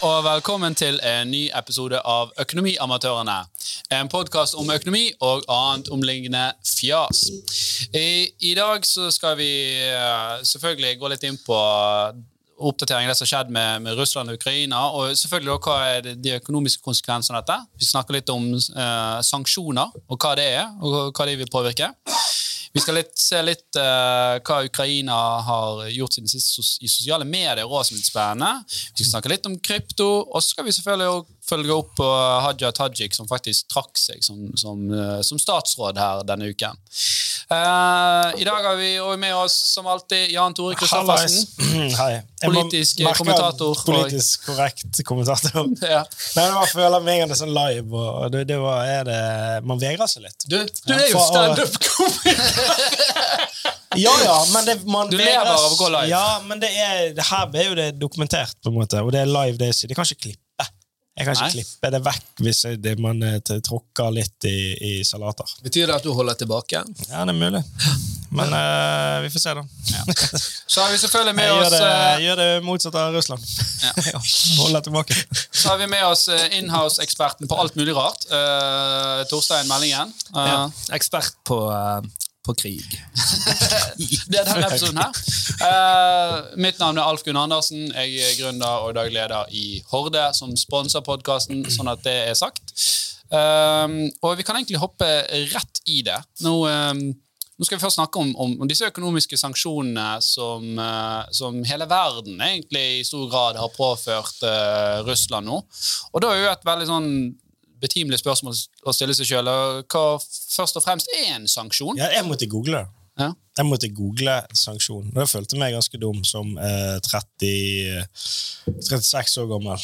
og velkommen til en ny episode av Økonomiamatørene. En podkast om økonomi og annet omliggende fjas. I, I, dag så skal vi uh, selvfølgelig gå litt inn på oppdatering av det som har skjedd med, med, Russland og Ukraina, og selvfølgelig også, hva er de økonomiske konsekvensene av dette. Vi snakker litt om uh, sanksjoner, og hva det er, og hva de vil påvirke. Vi skal litt, se litt uh, hva Ukraina har gjort siden sist i sosiale medier, også, som er litt spennende. Vi skal snakke litt om krypto, og så skal vi selvfølgelig følge opp på Haja Tajik, som faktisk trakk seg som, som, uh, som statsråd her denne uken. Uh, I dag har vi med oss som alltid Jan Tore Kristoffersen. Hei. Politisk kommentator. Politisk korrekt kommentator. ja. Nei, jeg føler meg det sånn live, og det, det var, det, man vegrer seg litt. Du, du er jo standup-komiker! ja, ja, men det, man Du lever av å gå live. Ja, men det, er, det her er jo det dokumentert, på en måte, og det er live. Det, er, det kan ikke klippe. Jeg kan ikke Nei. klippe det vekk hvis det, man eh, tråkker litt i, i, salater. Betyr det at du holder tilbake? Ja, det er mulig. Men uh, vi får se, da. Ja. Så har vi selvfølgelig med jeg oss gjør det, uh, gjør det motsatt av Russland. Ja. Holder tilbake. Så har vi med oss inhouse-eksperten på alt mulig rart. Uh, Torstein Meldingen. Ja. Ekspert på på krig. det er denne episoden her. Uh, mitt navn er Alf Gunn Andersen. Jeg er gründer og daglig leder i Horde, som sponser podkasten, sånn at det er sagt. Um, og vi kan egentlig hoppe rett i det. Nå, um, nå skal vi først snakke om, om, om disse økonomiske sanksjonene som, som, hele verden egentlig i stor grad har påført Russland nå. Og da er jo et veldig sånn betimelig spørsmål å stille seg sjøl. Hva først og fremst er en sanksjon? Ja, jeg måtte google det. Ja. Jeg måtte google sanksjon. Følte jeg meg ganske dum som eh, 30, 36 år gammel.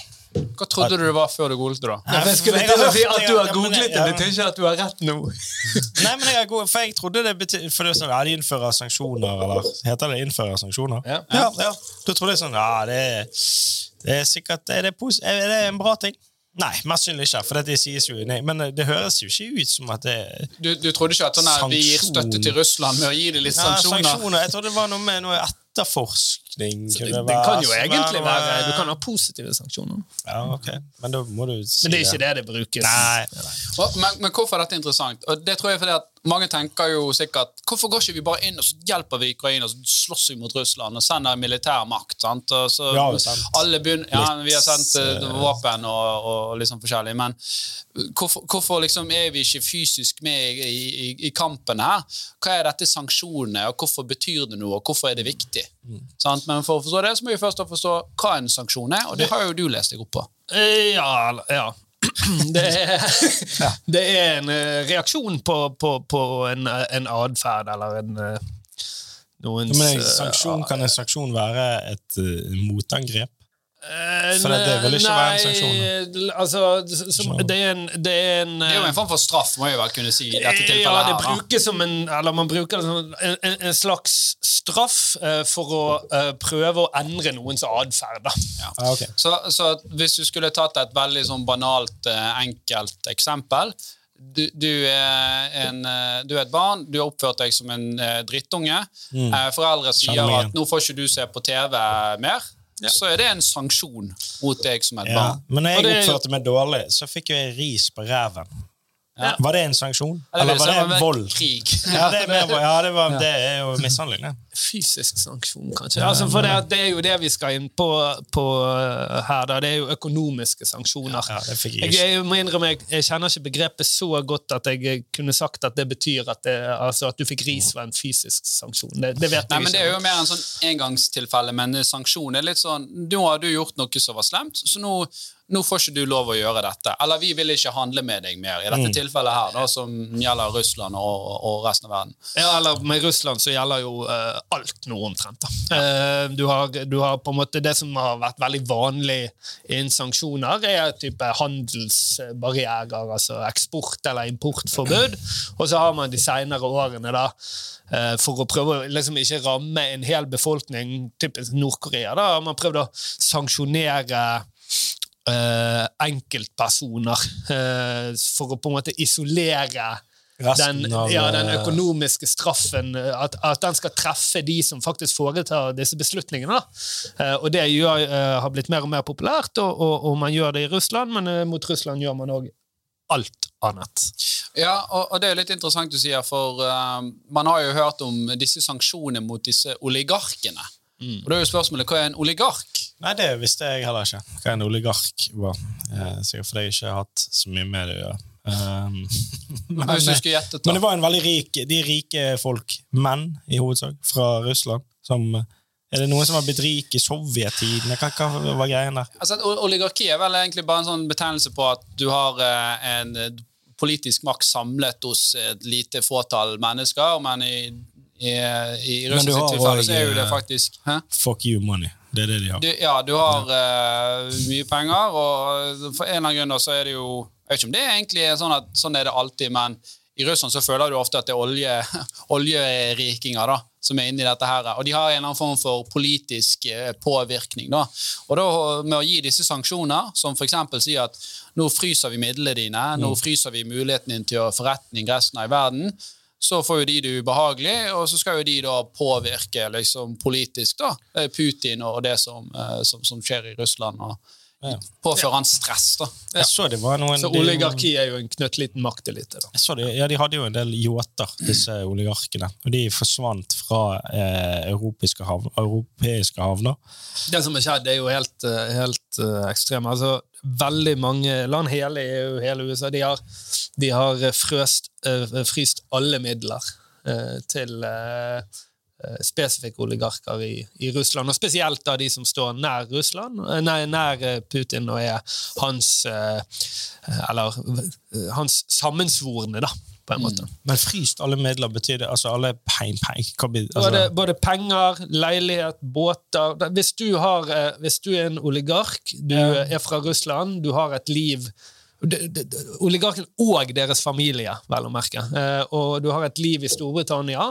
Hva trodde du det var før du googlet det? da? Nei, jeg skulle til å si At du har googlet det, betyr ikke at du har rett nå. Nei, men jeg, god, for jeg trodde det betyr For det er sånn, ja, de innfører sanksjoner, eller heter det innfører sanksjoner? Ja. ja, ja. Da trodde jeg sånn Ja, det det er sikkert er det, er det en bra ting. Nei, mest sannsynlig ikke. for det sies jo nei, Men det høres jo ikke ut som at det Du, du trodde ikke at sånn her, vi gir støtte til Russland med å gi dem litt ja, sanksjoner? sanksjoner? Jeg trodde det var noe med noe etterforsk kunne det, det, kan jo egentlig være Du kan ha positive sanksjoner. Ja, ok. Men da må du si Men det er ikke det det brukes. Nei. Men, men, hvorfor er dette interessant? Og det tror jeg fordi at Mange tenker jo sikkert hvorfor går ikke vi bare inn og så hjelper vi Ukraina og slåss vi mot Russland og sender militær makt? sant? Og så ja, alle begynner, ja, Vi har sendt uh, våpen og, og liksom forskjellig, men hvorfor, hvorfor liksom er vi ikke fysisk med i, i, i kampen her? Hva er dette sanksjonene, og hvorfor betyr det noe, og hvorfor er det viktig? Mm. Men for å forstå det, så må vi først forstå hva en sanksjon er, og det har jo du lest deg opp på. Eh, ja, ja. Det er, det er en eh, reaksjon på, på, på en, en atferd eller en noens ja, Men en sanksjon, Kan en sanksjon være et uh, motangrep? Eh, det, det vil ikke være en sanksjon? Altså, det, er en, det, er en, det er jo en form for straff, må jeg vel kunne si. i dette tilfellet ja, det brukes som en, eller Man bruker det som en, en slags straff uh, for å uh, prøve å endre noens atferd. Ja. Ah, okay. så, så, hvis du skulle tatt et veldig sånn banalt, uh, enkelt eksempel du, du, er en, du, er et barn, du har oppført deg som en drittunge. Mm. Foreldre sier at 'nå får ikke du se på TV mer' ja. så er det en sanksjon mot deg som et ja. barn. Men når jeg oppførte meg dårlig, så fikk jeg ris på ræven. Ja. Var det en sanksjon? Eller var det vold? Krig. Ja, det er, mer, ja, det var, det er jo mishandling, det. Fysisk sanksjon, kanskje. Altså, for det, det, er jo det vi skal inn på, på her. Da. Det er jo økonomiske sanksjoner. jeg, jeg, må innrømme, jeg, jeg, kjenner ikke begrepet så godt at jeg kunne sagt at det betyr at, det, altså, at du fikk ris var en fysisk sanksjon. Det, vet jeg Nei, men Det er jo mer en sånn engangstilfelle, men sanksjon er litt sånn Nå har du gjort noe som var slemt, så nå nå får ikke du lov å gjøre dette. Eller vi vil ikke handle med deg mer. I dette mm. tilfellet her, da, som gjelder Russland og, og, resten av verden. Ja, eller Med Russland så gjelder jo uh, alt nå, omtrent. da. Ja. du, har, du, har, på en måte Det som har vært veldig vanlig innen sanksjoner, er type handelsbarrierer, altså eksport- eller importforbud. Og så har man de senere årene da uh, for å prøve å liksom ikke ramme en hel befolkning, typisk Nord-Korea, da har man prøvd å sanksjonere uh, enkeltpersoner for å på en måte isolere den, ja, den økonomiske straffen, at, at, den skal treffe de som faktisk foretar disse beslutningene. Og det gjør, har blitt mer og mer populært, og, og, og man gjør det i Russland, men mot Russland gjør man òg alt annet. Ja, og, og, det er litt interessant du sier, for uh, man har jo hørt om disse sanksjonene mot disse oligarkene. Mm. Og da er jo spørsmålet, Hva er en oligark? Nei, Det visste jeg heller ikke. Hva en oligark var. Eh, sikkert fordi jeg ikke har hatt så mye med det å gjøre. Um, men, men, det var en veldig rik, de rike folk, menn i hovedsak, fra Russland, som er det noen som har blitt rik i sovjettiden? Hva, hva var greien der? Altså, oligarki er vel egentlig bare en sånn betegnelse på at du har eh, en eh, politisk makt samlet hos et lite fåtall mennesker, men i, i, i russisk tilfelle så er jo det eh, faktisk hæ? Fuck you money. Det er det de har. Du, ja, du har. Uh, mye penger, og for en eller annen grunn så er det jo Jeg vet ikke om det er egentlig sånn at sånn er det alltid, men i Russland så føler du ofte at det er olje, oljerikinger da, som er inne i dette. her, og De har en eller annen form for politisk eh, påvirkning. da. Og da Med å gi disse sanksjoner, som f.eks. sier at nå fryser vi midlene dine, nå mm. fryser vi muligheten din til å forretning resten av verden, så får jo de det ubehagelig, og så skal jo de da påvirke liksom, politisk da, Putin og det som, eh, som, som skjer i Russland. og. Påfører han stress, da. Jeg Så, noen, så oligarki er jo en knøttliten maktelite. Ja, de hadde jo en del yachter, disse oligarkene. Og de forsvant fra eh, europeiske, hav, europeiske, havner. Det som har skjedd, er jo helt, eh, helt uh, ekstremt. Altså, veldig mange land, hele EU, hele USA, de har, de har frøst, uh, fryst alle midler uh, til uh, spesifikke oligarker i, i, Russland, og spesielt da de som står nær Russland, eh, nei, nær eh, Putin og er hans Eller hans sammensvorne, da. Mm. Men fryst alle midler betyr det altså alle penger, penger altså. både, både, penger, leilighet, båter Hvis du, har, hvis du er en oligark, du er fra Russland, du har et liv Oligarken og deres familie, vel å merke. Eh, og du har et liv i Storbritannia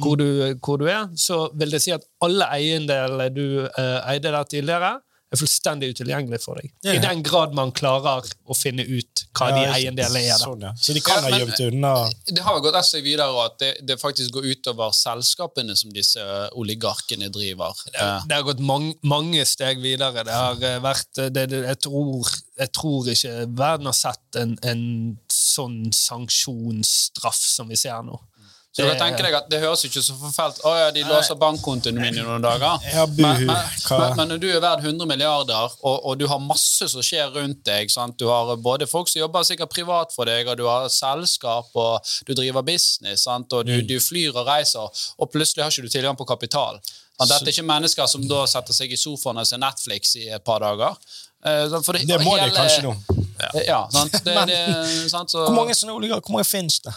hvor du, hvor du er, så vil det si at alle eiendelene du eh, eide der tidligere, er fullstendig utilgjengelig for deg. Ja, ja. I den grad man klarer å finne ut hva ja, de eiendelene er. Sånn, så de kan ha gjemt unna Det har gått seg videre at det, det, faktisk går utover selskapene som disse eh, oligarkene driver. Det, det har gått mange, mange steg videre. Det har eh, vært det, jeg, tror, jeg, tror, ikke verden har sett en, en sånn sanksjonsstraff som vi ser nå. Så da tenker jeg at Det høres ikke så forfelt Å ja, de låser bankkontoen min i noen dager. Ja, men, men, men, men, når du er verdt 100 milliarder, og, og, du har masse som skjer rundt deg sant? Du har både folk som jobber sikkert privat for deg, og du har selskap, og du driver business, sant? og du, mm. du flyr og reiser, og plutselig har ikke du tilgang på kapital. Men Dette er ikke mennesker som da setter seg i sofaen og ser Netflix i et par dager. For det, det må hele, de kanskje nå. Ja, ja sant? Det, det, sant? Så, hvor mange sånne oligarker, hvor mange finnes det?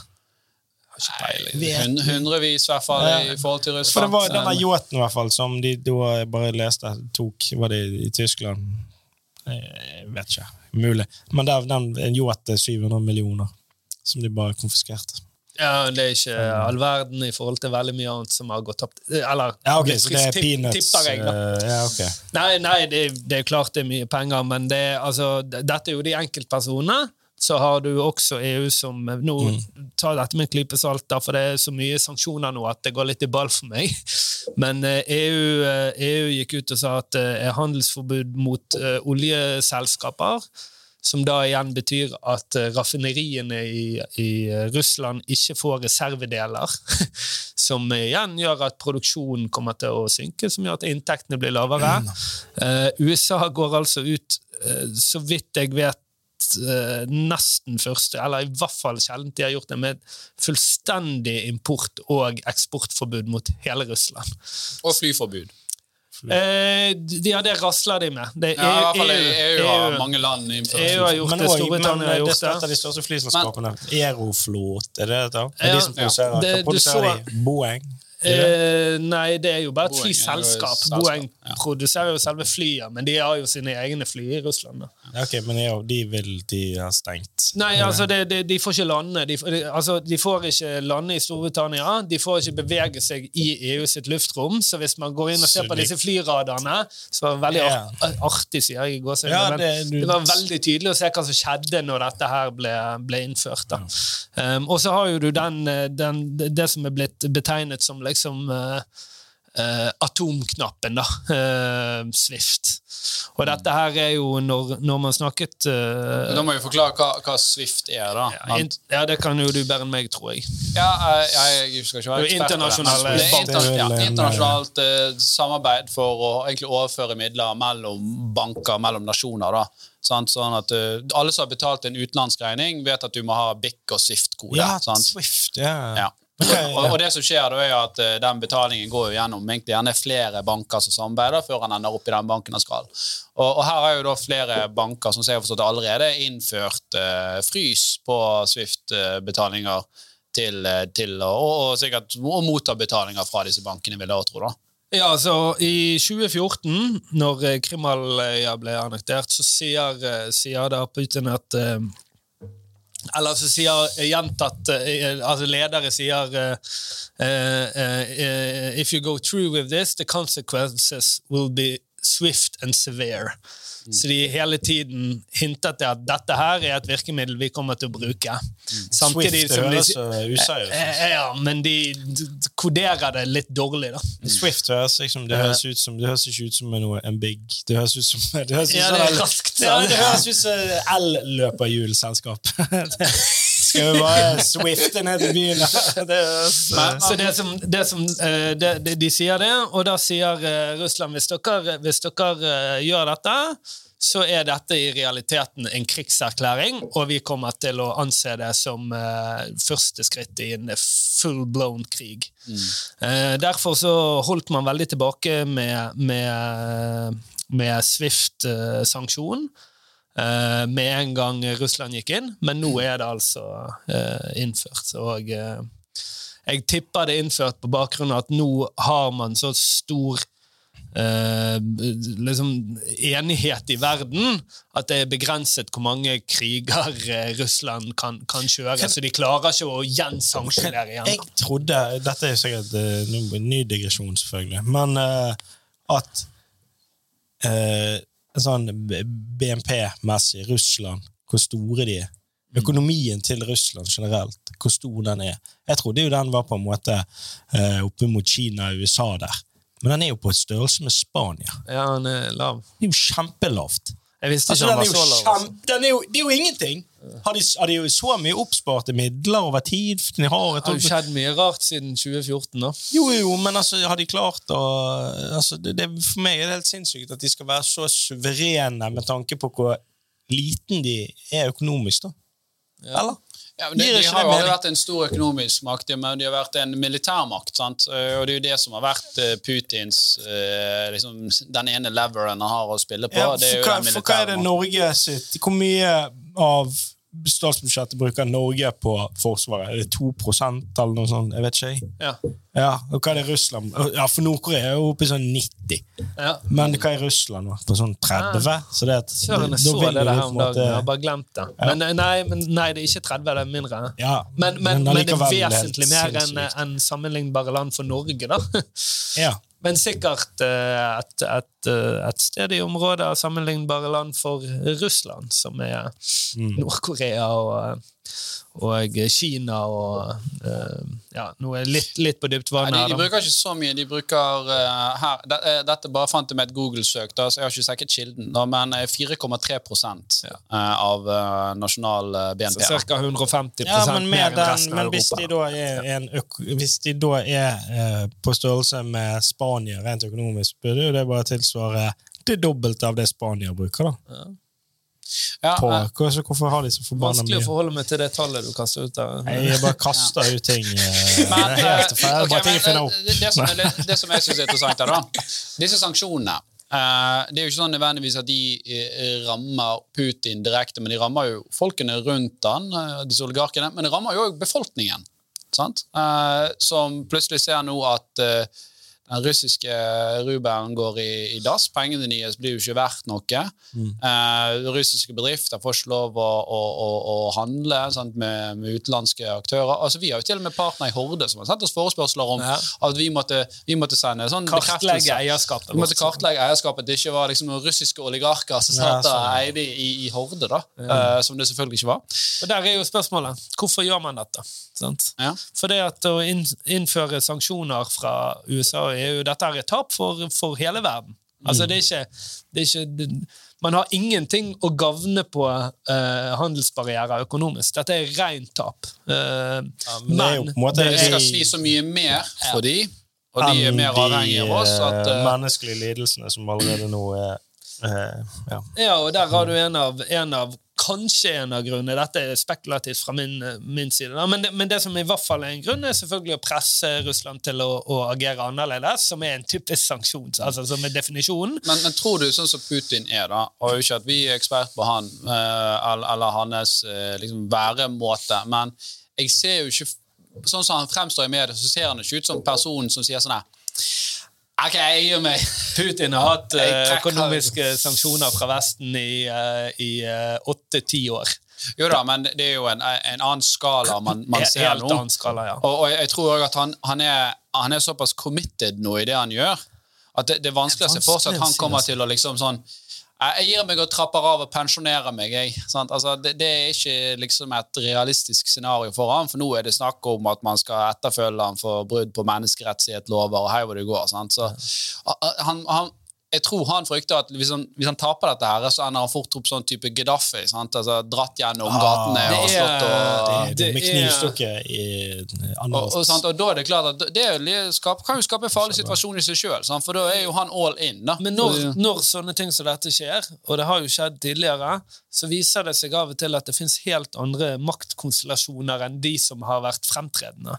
Hundrevis, i hvert fall, i forhold til Russland. For det var denne yachten, i hvert fall, som de da bare leste, tok Var det i Tyskland? Jeg vet ikke. Mulig. Men der, den, en yacht er 700 millioner, som de bare konfiskerte. Ja, Det er ikke all verden i forhold til veldig mye annet som har gått tapt. Eller ja, okay, så det er peanuts, jeg. Uh, ja, okay. Nei, nei det, det, er klart det er mye penger, men det, altså, dette er jo de enkeltpersonene så har du også EU som Nå mm. tar dette med en klype salt, for det er så mye sanksjoner nå at det går litt i ball for meg. Men EU, eh, EU e e gikk ut og sa at det er handelsforbud mot oljeselskaper. Som da igjen betyr at raffineriene i, i, Russland ikke får reservedeler. som igjen gjør at produksjonen kommer til å synke, som gjør at inntektene blir lavere. Mm. USA går altså ut, så vidt jeg vet, uh, nesten første, eller i hvert fall sjelden de har gjort det, med fullstendig import- og eksportforbud mot hele Russland. Og flyforbud. Eh, de, ja, det rasler de med. Det, ja, i hvert fall EU, EU, EU har mange land innført EU har gjort men det, Storbritannia har gjort det. Dette er de største flyselskapene. Aeroflot, er det det? Er de som produserer, ja. det, produserer så, de? Boeing? Eh, nei, det er jo bare et flyselskap. selskap, Boeing ja. produserer jo selve flyet, men de har jo sine egne fly i Russland. Ja, ok, Men ja, de vil de ha stengt? Nei, altså, det, det, de får ikke lande. De, de, altså, de får ikke lande i Storbritannia. De får ikke bevege seg i EU sitt luftrom. Så hvis man går inn og ser på disse flyradarene, så var det veldig Ja. artig, sier jeg i gåseøynene, Ja, men det- du- det var veldig tydelig å se hva som skjedde når dette her ble, ble innført. Um, og så har jo du den, eh, den, det som er blitt betegnet som liksom eh, Uh, atomknappen, da. Uh, Swift. Og dette her er jo når, når man snakket uh, Da må vi forklare hva, hva Swift er, da. ja, in, ja, det kan jo du bedre enn meg, tror jeg. Ja, jeg, jeg skal ikke være er ekspert internasjonale Det er banker. ja, er internasjonalt samarbeid for å egentlig overføre midler mellom banker, mellom nasjoner. da. Sånn at uh, Alle som har betalt en utenlandsregning, vet at du må ha BIC og Swift-kode. Ja, sant? Swift, yeah. Ja. Og, og det som skjer da er at eh, den betalingen går jo gjennom egentlig gjerne flere banker som samarbeider, før han ender opp i den banken han skal. Og, og her er jo da flere banker som jeg har forstått allerede innført uh, frys på Swift-betalinger til, eh, til og, og sikkert og motta betalinger fra disse bankene, vil jeg tro. da. Ja, altså I 2014, når Krimhalvøya ble annektert, så sier, sier da Putin at eh, Eller så sier gjentatt eh, altså Ledere sier eh, eh, eh, If you go through with this, the consequences will be swift and severe. Så de hele tiden hintet til at dette her er et virkemiddel vi kommer til å bruke. Samtidig Swift som de høres så useriøst ut. Eh, Ja, men de koderer det litt dårlig, da. Swift høres liksom, det høres ut som Det høres ikke ut som en, en big Det høres ut som det høres ut Ja, som det er raskt, Ja, sant? det høres ut som el-løperhjulselskap. Skal vi bare swifte ned til byen? Det Så det som, det som de, det, det, De sier det, og da sier eh, Russland hvis dere, hvis dere eh, gjør dette, så er dette i realiteten en krigserklæring, og vi kommer til å anse det som eh, første skritt i en full-blown krig. Eh, derfor så holdt man veldig tilbake med, med, med Swift-sanksjon. Eh, med en gang Russland gikk inn, men nå er det altså eh, innført. Og eh, jeg tipper det er innført på bakgrunn av at nå har man så stor eh, liksom enighet i verden at det er begrenset hvor mange kriger eh, Russland kan, kan kjøre. Så de klarer ikke å gjensanksjonere igjen. Jeg trodde Dette er sikkert en ny digresjon, selvfølgelig. Men eh, at eh, sånn BNP-messig Russland, hvor store de er. Økonomien til Russland generelt, hvor stor den er. Jeg trodde jo den var på en måte eh, oppe mot Kina og USA der. Men den er jo på et størrelse med Spania. Ja, den er lav. Det er jo kjempelavt. Jeg visste Altså, ikke den han var så lav. altså. den er jo, det er jo ingenting! Har de, har de jo så mye oppsparte midler over tid? De har Det har jo skjedd mye rart siden 2014. da. Jo, jo, men altså, har de klart å altså, det, det, For meg er det helt sinnssykt at de skal være så suverene med tanke på hvor liten de er økonomisk, da. Eller? Ja, men de, har jo aldri vært en stor økonomisk makt, men de har vært en militærmakt. sant? Eh, Og det er jo det som har vært eh, Putins eh, liksom, Den ene leveren han har å spille på. Ja, det er for, hva, for hva er det. Norge sitt Hvor mye av statsbudsjettet bruker Norge på Forsvaret? Er det 2% eller noe sånt? Jeg vet ikke. jeg. Ja. Ja, og hva er det Russland? Ja, For Nord-Korea er jo oppe i sånn 90. Ja. Men hva er Russland nå? På sånn 30? Så det, at- Søren, jeg så det der om dagen. Jeg har bare glemt det. Men, nei, men, nei, det er ikke 30, det er mindre. Ja, Men, men, men det er vesentlig mer enn en sammenlignbare land for Norge, da. Ja. Men sikkert eh, et, et, et sted i området av sammenlignbare land for Russland, som er Mm. Nord-Korea og, og Kina og eh, ja, noe litt, litt på dypt vann de, de bruker ikke så mye. De bruker uh, her, de, eh, Dette bare fant jeg med et Google-søk, så jeg har ikke sjekket kilden, da, men eh, 4,3 Ja. eh, av eh, nasjonal eh, BNP. Så ca. 150 Ja, men, mer enn den, resten av men hvis de Europa. da er, en hvis de da er eh, på størrelse med Spania rent økonomisk, burde jo det bare tilsvare det dobbelte av det Spania bruker. da. Ja, På, eh, hvorfor, hvorfor har de så forbanna Vanskelig å forholde meg til det tallet du kaster ut der. Nei, Jeg bare kaster ut ting. Men, det er men, som, er det som jeg syns er interessant, her, da, disse sanksjonene eh, Det er jo ikke sånn nødvendigvis at de eh, rammer Putin direkte, men de rammer jo folkene rundt han, disse oligarkene, men de rammer jo befolkningen. sant? Som plutselig ser nå at den russiske rubelen går i, i dass. Pengene deres blir jo ikke verdt noe. Mm. Eh, russiske bedrifter får ikke lov å, å, å, å handle sant, med, med, utenlandske aktører. Altså, Vi har jo til og med partner i Horde som har sendt oss forespørsler om ja. at vi måtte, vi måtte sende sånn Kartlegge eierskapet. Vi måtte kartlegge eierskapet. Det ikke var liksom noen russiske oligarker som satt og eide i, i, Horde, da. Ja. Uh, som det selvfølgelig ikke var. Og Der er jo spørsmålet hvorfor gjør man dette? Sant? Ja. For det at å innføre sanksjoner fra USA og jo dette er et tap for, for hele verden. Altså, mm. det er ikke, det er ikke det, Man har ingenting å gavne på uh, handelsbarrierer økonomisk. Dette er rent tap. Uh, ja, men, men det, det skal si så mye mer for de, og de er mer avhengige av oss. At, uh, menneskelige lidelsene som allerede nå er ja. ja. og der har du en av, en av kanskje en av grunnene. Dette er spekulativt fra min, min side. Men det, men det, som i hvert fall er en grunn, er selvfølgelig å presse Russland til å, å agere annerledes, som er en typisk sanksjon. altså som er definisjonen. Men, men, tror du, sånn som Putin er, da, og ikke at vi er ekspert på han eh, eller hans eh, liksom, væremåte, men jeg ser jo ikke Sånn som han fremstår i media, så ser han ikke ut som personen som sier sånn her Ok, jeg gir meg. Putin har hatt uh, økonomiske sanksjoner fra Vesten i eh, åtte-ti uh, år. Jo da, men det er jo en, en annen skala man, man ser Helt nå. Annen skala, ja. og, og, jeg tror også at han, han, er, han, er, såpass committed nå i det han gjør, at det, det er vanskelig å se for seg at han kommer til å liksom sånn jeg gir meg og trapper av og pensjonerer meg. Altså, det, det, er ikke liksom et realistisk scenario for ham, for nå er det snakk om at man skal etterfølge ham for brudd på menneskerettighetslover, og hei hvor det går. Han, han jeg tror han frykter at hvis han, hvis han, taper dette, her, så ender han fort opp sånn type Gaddafi. Altså, dratt gjennom ah, gatene og slått og det, det, Med knivstukke i og, og, og, da er det klart at det skap, kan jo skape en farlig situasjon i seg sjøl, for da er jo han all in. Da. Men når, når, sånne ting som dette skjer, og det har jo skjedd tidligere, så viser det seg av og til at det fins helt andre maktkonstellasjoner enn de som har vært fremtredende.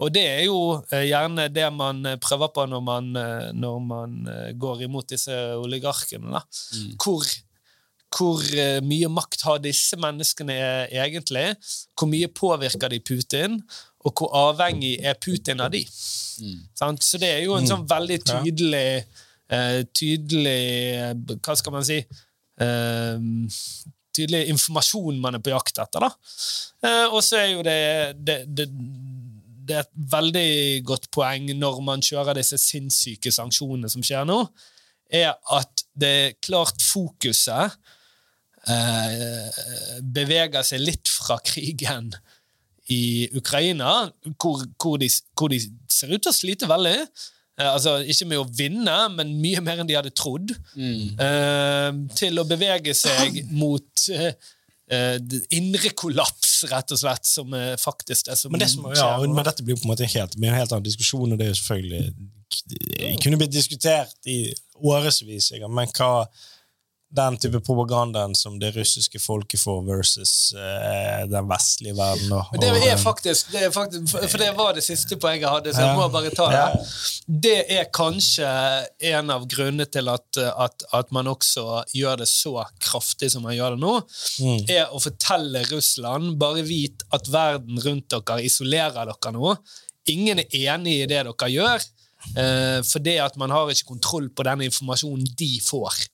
Og det er jo eh, gjerne det man prøver på når man, eh, når man eh, går imot disse oligarkene. da. Mm. Hvor, hvor uh, mye makt har disse menneskene egentlig? Hvor mye påvirker de Putin? Og hvor avhengig er Putin av de? Mm. Så det er jo en mm. sånn veldig tydelig uh, Tydelig uh, Hva skal man si? tydelig informasjon man er på jakt etter. da. og så er jo det, det, det det er et veldig godt poeng når man kjører disse sinnssyke sanksjonene som skjer nå, er at det klart fokuset eh, beveger seg litt fra krigen i Ukraina, hvor, hvor, de, hvor de, ser ut til å slite veldig. Eh, altså, ikke med å vinne, men mye mer enn de hadde trodd. Mm. Eh, til å bevege seg mot indre kollaps, rett og slett, som faktisk det som men, det som, ja, men dette blir på en måte en helt, en helt annen diskusjon, og det er jo selvfølgelig det kunne blitt diskutert i årevis, men hva den type propagandaen som det russiske folket får, versus eh, den vestlige verden. Og, det er faktisk, det er faktisk, For det var det siste poenget jeg hadde, så jeg må bare ta det. Det er kanskje en av grunnene til at, at, at man også gjør det så kraftig som man gjør det nå, mm. er å fortelle Russland bare vit at verden rundt dere isolerer dere nå. Ingen er enig i det dere gjør. Uh, fordi at man har ikke kontroll på den informasjonen de får.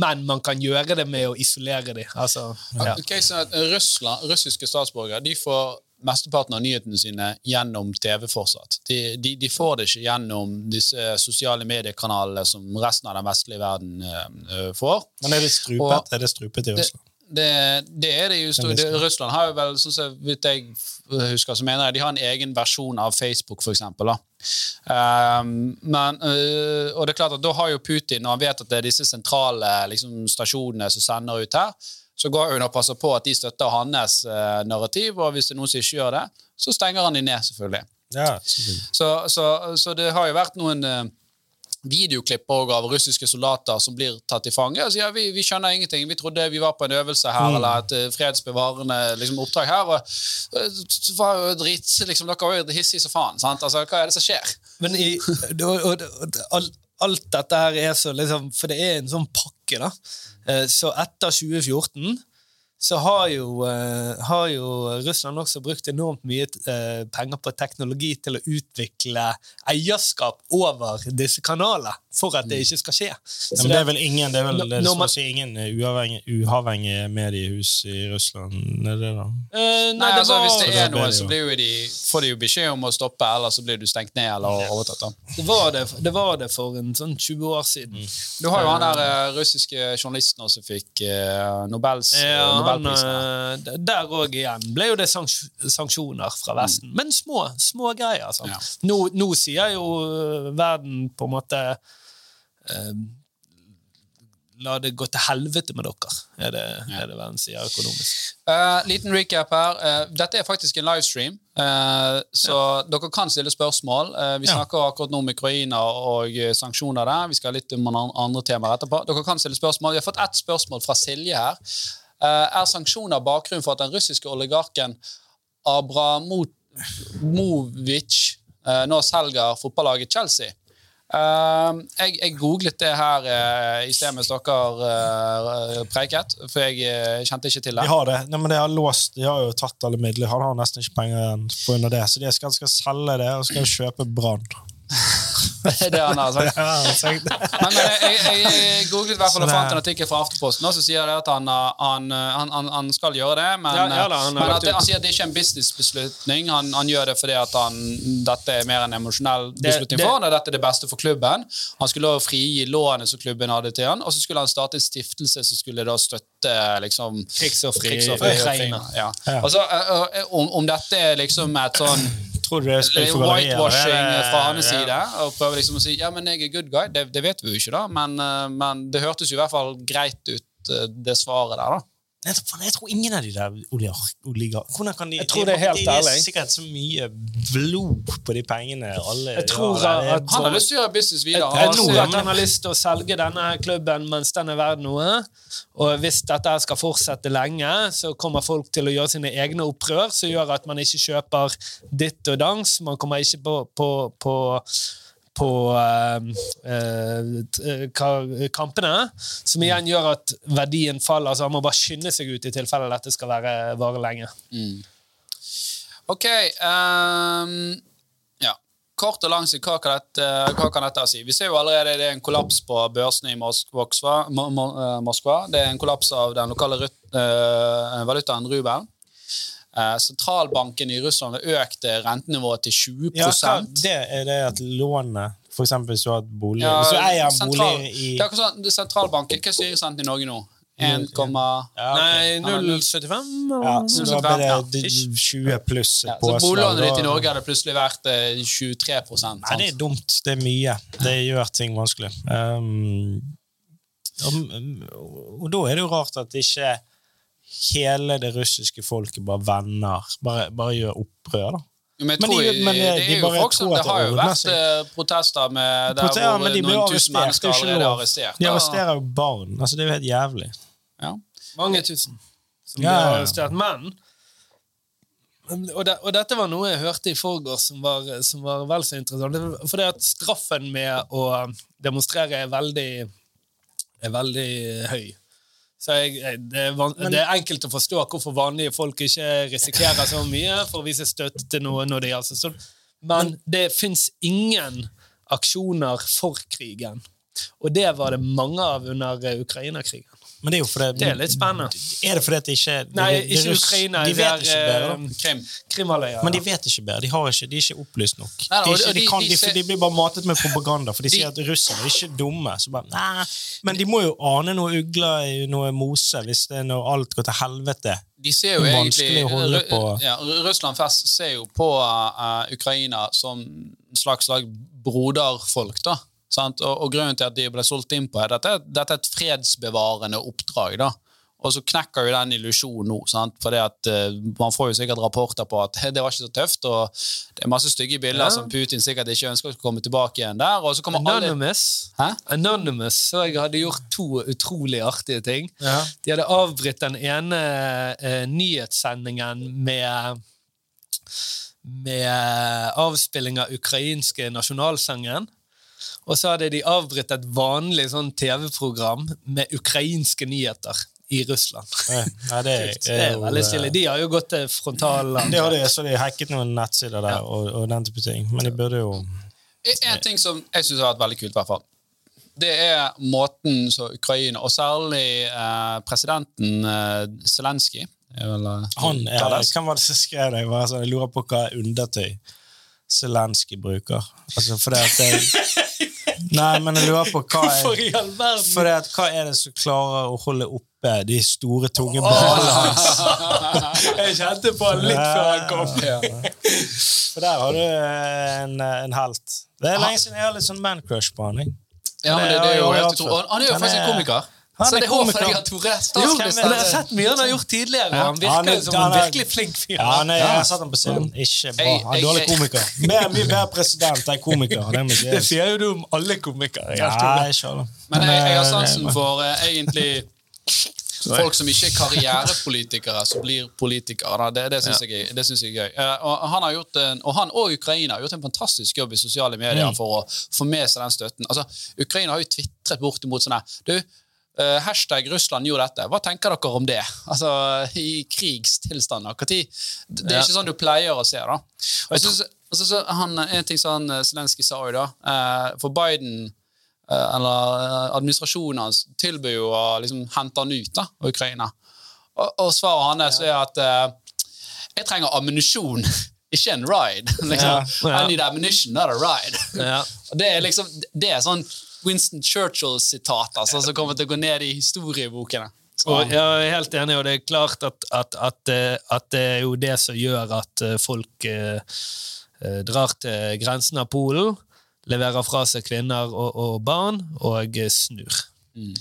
Men man kan gjøre det med å isolere dem. Altså, ja. okay, så Russland, russiske statsborgere de får mesteparten av nyhetene sine gjennom TV fortsatt. De, de, de, får det ikke gjennom disse sosiale mediekanalene som resten av den vestlige verden uh, får. Men er det strupet, Og, er det strupet i Russland? Det, det, er det jo Det, Russland har jo vel, sånn som jeg husker, så mener jeg de har en egen versjon av Facebook, eksempel. Um, men, uh, og det er klart at da har jo Putin, når han vet at det er disse sentrale liksom, stasjonene som sender ut her, så går hun og passer på at de støtter hans uh, narrativ, og hvis det er noen som ikke gjør det, så stenger han de ned, selvfølgelig. Ja, selvfølgelig. Så, så, så, det har jo vært noen uh, videoklipp av russiske soldater som blir tatt i fange. Altså, ja, vi, vi, skjønner ingenting. Vi trodde vi var på en øvelse her, mm. eller et uh, fredsbevarende liksom, oppdrag her. og det var jo drit, liksom, Dere var jo hissige som faen. sant? Altså, Hva er det som skjer? Men i, og, og, og, alt dette her er så liksom For det er en sånn pakke, da. Uh, så etter 2014 så har jo, uh, har jo, Russland også brukt enormt mye uh, penger på teknologi til å utvikle eierskap over disse kanalene for at det mm. ikke skal skje. Ja, men det er vel ingen det er vel, det er si ingen uavhengige mediehus i Russland? Er det da? Uh, nei, nei altså, var, Hvis det er noe, så blir de, får de jo beskjed om å stoppe, eller så blir du stengt ned eller overtatt. Det var det, det var det, for en sånn 20 år siden. Mm. Du har jo han der russiske journalisten som fikk Nobels ja, han, eh, der òg igjen ble jo det sanksjoner fra Vesten. Mm. Men små, små greier. Ja. Nå, nå, sier jo eh, verden på en måte eh, La det gå til helvete med dere, er det, ja. er det verden sier økonomisk. Uh, liten recap her. Uh, dette er faktisk en livestream, uh, så ja. dere kan stille spørsmål. vi snakker akkurat nå om Ukraina og sanksjoner der. Vi skal ha litt om andre temaer etterpå. Dere kan stille spørsmål. Vi har fått ett spørsmål fra Silje her. Eh, er sanksjoner bakgrunnen for at den russiske oligarken Abramovic eh, nå selger fotballaget Chelsea. Uh, jeg, jeg, googlet det her i sted mens dere preiket, for jeg kjente ikke til det. De har det, Nei, men de har låst, de har jo tatt alle midler. Han har nesten ikke penger igjen pga. det. Så de skal, skal selge det og skal kjøpe Brann. det han har sagt. men, men jeg, jeg, jeg, googlet i hvert fall og fant en artikkel fra Aftenposten så sier det at han, han, han, han skal gjøre det, men, ja, ja, da, men det, han sier at det ikke er en businessbeslutning. Han, gjør det fordi at dette er mer en emosjonell beslutning det, for han, og dette er det beste for klubben. Han skulle frigi lånet som klubben hadde til han, og så skulle han starte en stiftelse som skulle da støtte liksom, krigsofre i Ja. Altså, om, om dette er liksom et sånn Whitewashing fra hans side. Og prøver liksom å si ja, men jeg er good guy. Det, det vet vi jo ikke, da, men, eh, men, det hørtes jo i hvert fall greit ut, eh, det svaret der. da. Jeg tror, jeg tror, ingen av de der oligarkene kan de Jeg tror det er helt ærlig. Det er sikkert så mye blod på de pengene. Alle, jeg tror ja, at, at, Han har lyst til å gjøre business videre. Jeg, jeg tror at han har lyst til å selge denne klubben mens den er verd noe. Og hvis dette skal fortsette lenge, så kommer folk til å gjøre sine egne opprør, som gjør at man ikke kjøper ditt og dans. Man kommer ikke på, på, på på uh, kampene, som igjen gjør at verdien faller. Så han må bare skynde seg ut i tilfelle dette skal være, vare lenge. Mm. Ok um, Ja. Kort og lang sikt, hva, hva kan dette si? Vi ser jo allerede det er en kollaps på børsene i Moskva. Moskva. Det er en kollaps av den lokale valutaen rubel. Eh, sentralbanken i Russland har økt rentenivået til 20 ja, hva, Det er det at lånet F.eks. hvis du har et bolig ja, Hvis du eier en sentral, bolig i det er sånn, Sentralbanken, Hva er styresenten i Norge nå? 1, ja, okay. Nei, 0,75? Ja, så da blir det 20 pluss ja, Så boliglånet ditt i Norge hadde plutselig vært 23 eh, sant? Nei, det er dumt. Det er mye. Det gjør ting vanskelig. Um, og, og da er det jo rart at ikke hele det russiske folket bare venner, bare, bare gjør opprør. da. Men, men, de, men de, det, er jo folk som, det har jo vært eh, protester med der Protester, hvor de noen tusen mennesker allerede er arrestert. De arresterer jo barn. altså Det er jo helt jævlig. Ja. Mange tusen som ja, blir arrestert. Men og, de, og, dette var noe jeg hørte i forgårs som, som, var vel så interessant. For det at straffen med å demonstrere er veldig, er veldig høy. Så jeg, det, er van, det, er enkelt å forstå hvorfor vanlige folk ikke risikerer så mye for å vise støtte til noe når de altså sånn. Men det fins ingen aksjoner for krigen. Og det var det mange av under Ukraina-krigen. Men det er jo fordi Det er litt spennende. Er det fordi det ikke Nei, ikke russ, Ukraina. De vet ikke bedre. Eh, Krim. Krimhalvøya. Men de vet ikke bedre. De, ikke, de er ikke opplyst nok. Nei, de, ikke, de, kan, de, blir bare matet med propaganda, for de, sier at russerne er ikke dumme. Bare, nei, men de må jo ane noe ugler i noe mose hvis det er når alt går til helvete. De ser jo egentlig ja, Russland ser jo på uh, Ukraina som en slags, slags broderfolk. da og, og, grunnen til at de ble solgt inn på, er at dette, dette er et fredsbevarende oppdrag. da. Og så knekker jo den illusjonen nå. sant? Fordi at uh, Man får jo sikkert rapporter på at det var ikke så tøft. og Det er masse stygge bilder ja. som Putin sikkert ikke ønsker å komme tilbake igjen der. og så kommer Anonymous, alle... Anonymous så jeg hadde gjort to utrolig artige ting. Ja. De hadde avbrutt den ene uh, nyhetssendingen med med avspilling av ukrainske nasjonalsangen. Og så hadde de avbrutt et vanlig sånn TV-program med ukrainske nyheter i Russland. Ja, det, er, det er veldig stille. De har jo gått til frontal Det har de, så de hacket noen nettsider der og, og den type ting. Men de burde jo En ting som jeg syns har vært veldig kult, i hvert fall. Det er måten så Ukraina, og særlig eh, presidenten eh, Zelenskyj Han er, Hvem var det som skrev det? Jeg lurer på hva undertøy Zelenskyj bruker. Altså, for det at det Nei, men jeg lurer på hva er, for det, hva er det som klarer å holde oppe de store, tunge ballene hans? jeg kjente på han litt før han kom. For der har du en, en helt. Det er lenge siden jeg har litt sånn man-crush på han. Ja, men det, det er jo helt utrolig. Han er jo faktisk en komiker. Han så det er komiker. Jeg har jeg sett mye han har gjort tidligere. Han virker jo som en virkelig flink fyr. Ja, han er, jeg har sett ham på scenen. Ikke bra. Han er dårlig komiker. Mer, mye bedre president enn komiker. Det, det sier jo du om alle komikere. Ja, ikke alle. Men jeg, jeg har sansen for uh, egentlig folk som ikke er karrierepolitikere, som blir politikere. Det, det syns jeg, det synes jeg er gøy. Uh, og, han har gjort en, og han og Ukraina har gjort en fantastisk jobb i sosiale medier mm. for å få med seg den støtten. Altså, Ukraina har jo tvitret bortimot sånn her Du, Uh, hashtag Russland gjorde dette. Hva tenker dere om det? Altså, I krigstilstander. Det er ikke sånn du pleier å se. da. Og så, så, han, En ting som Zelenskyj sa jo da, uh, for Biden uh, eller administrasjonen hans tilbyr jo å liksom, hente han ut da, av Ukraina. Og, og svaret hans er at jeg trenger ammunisjon. Ikke en ride. liksom. Ja, ja. I need ammunition, not a ride. Ja. det er liksom, det er sånn Winston Churchill-sitat altså, som kommer til å gå ned i historiebokene. Og jeg er helt enig, og det er klart at, at, at, eh, at det er jo det som gjør at eh, folk eh, eh, drar til grensen av Polen, leverer fra seg kvinner og, og barn, og snur. Mm.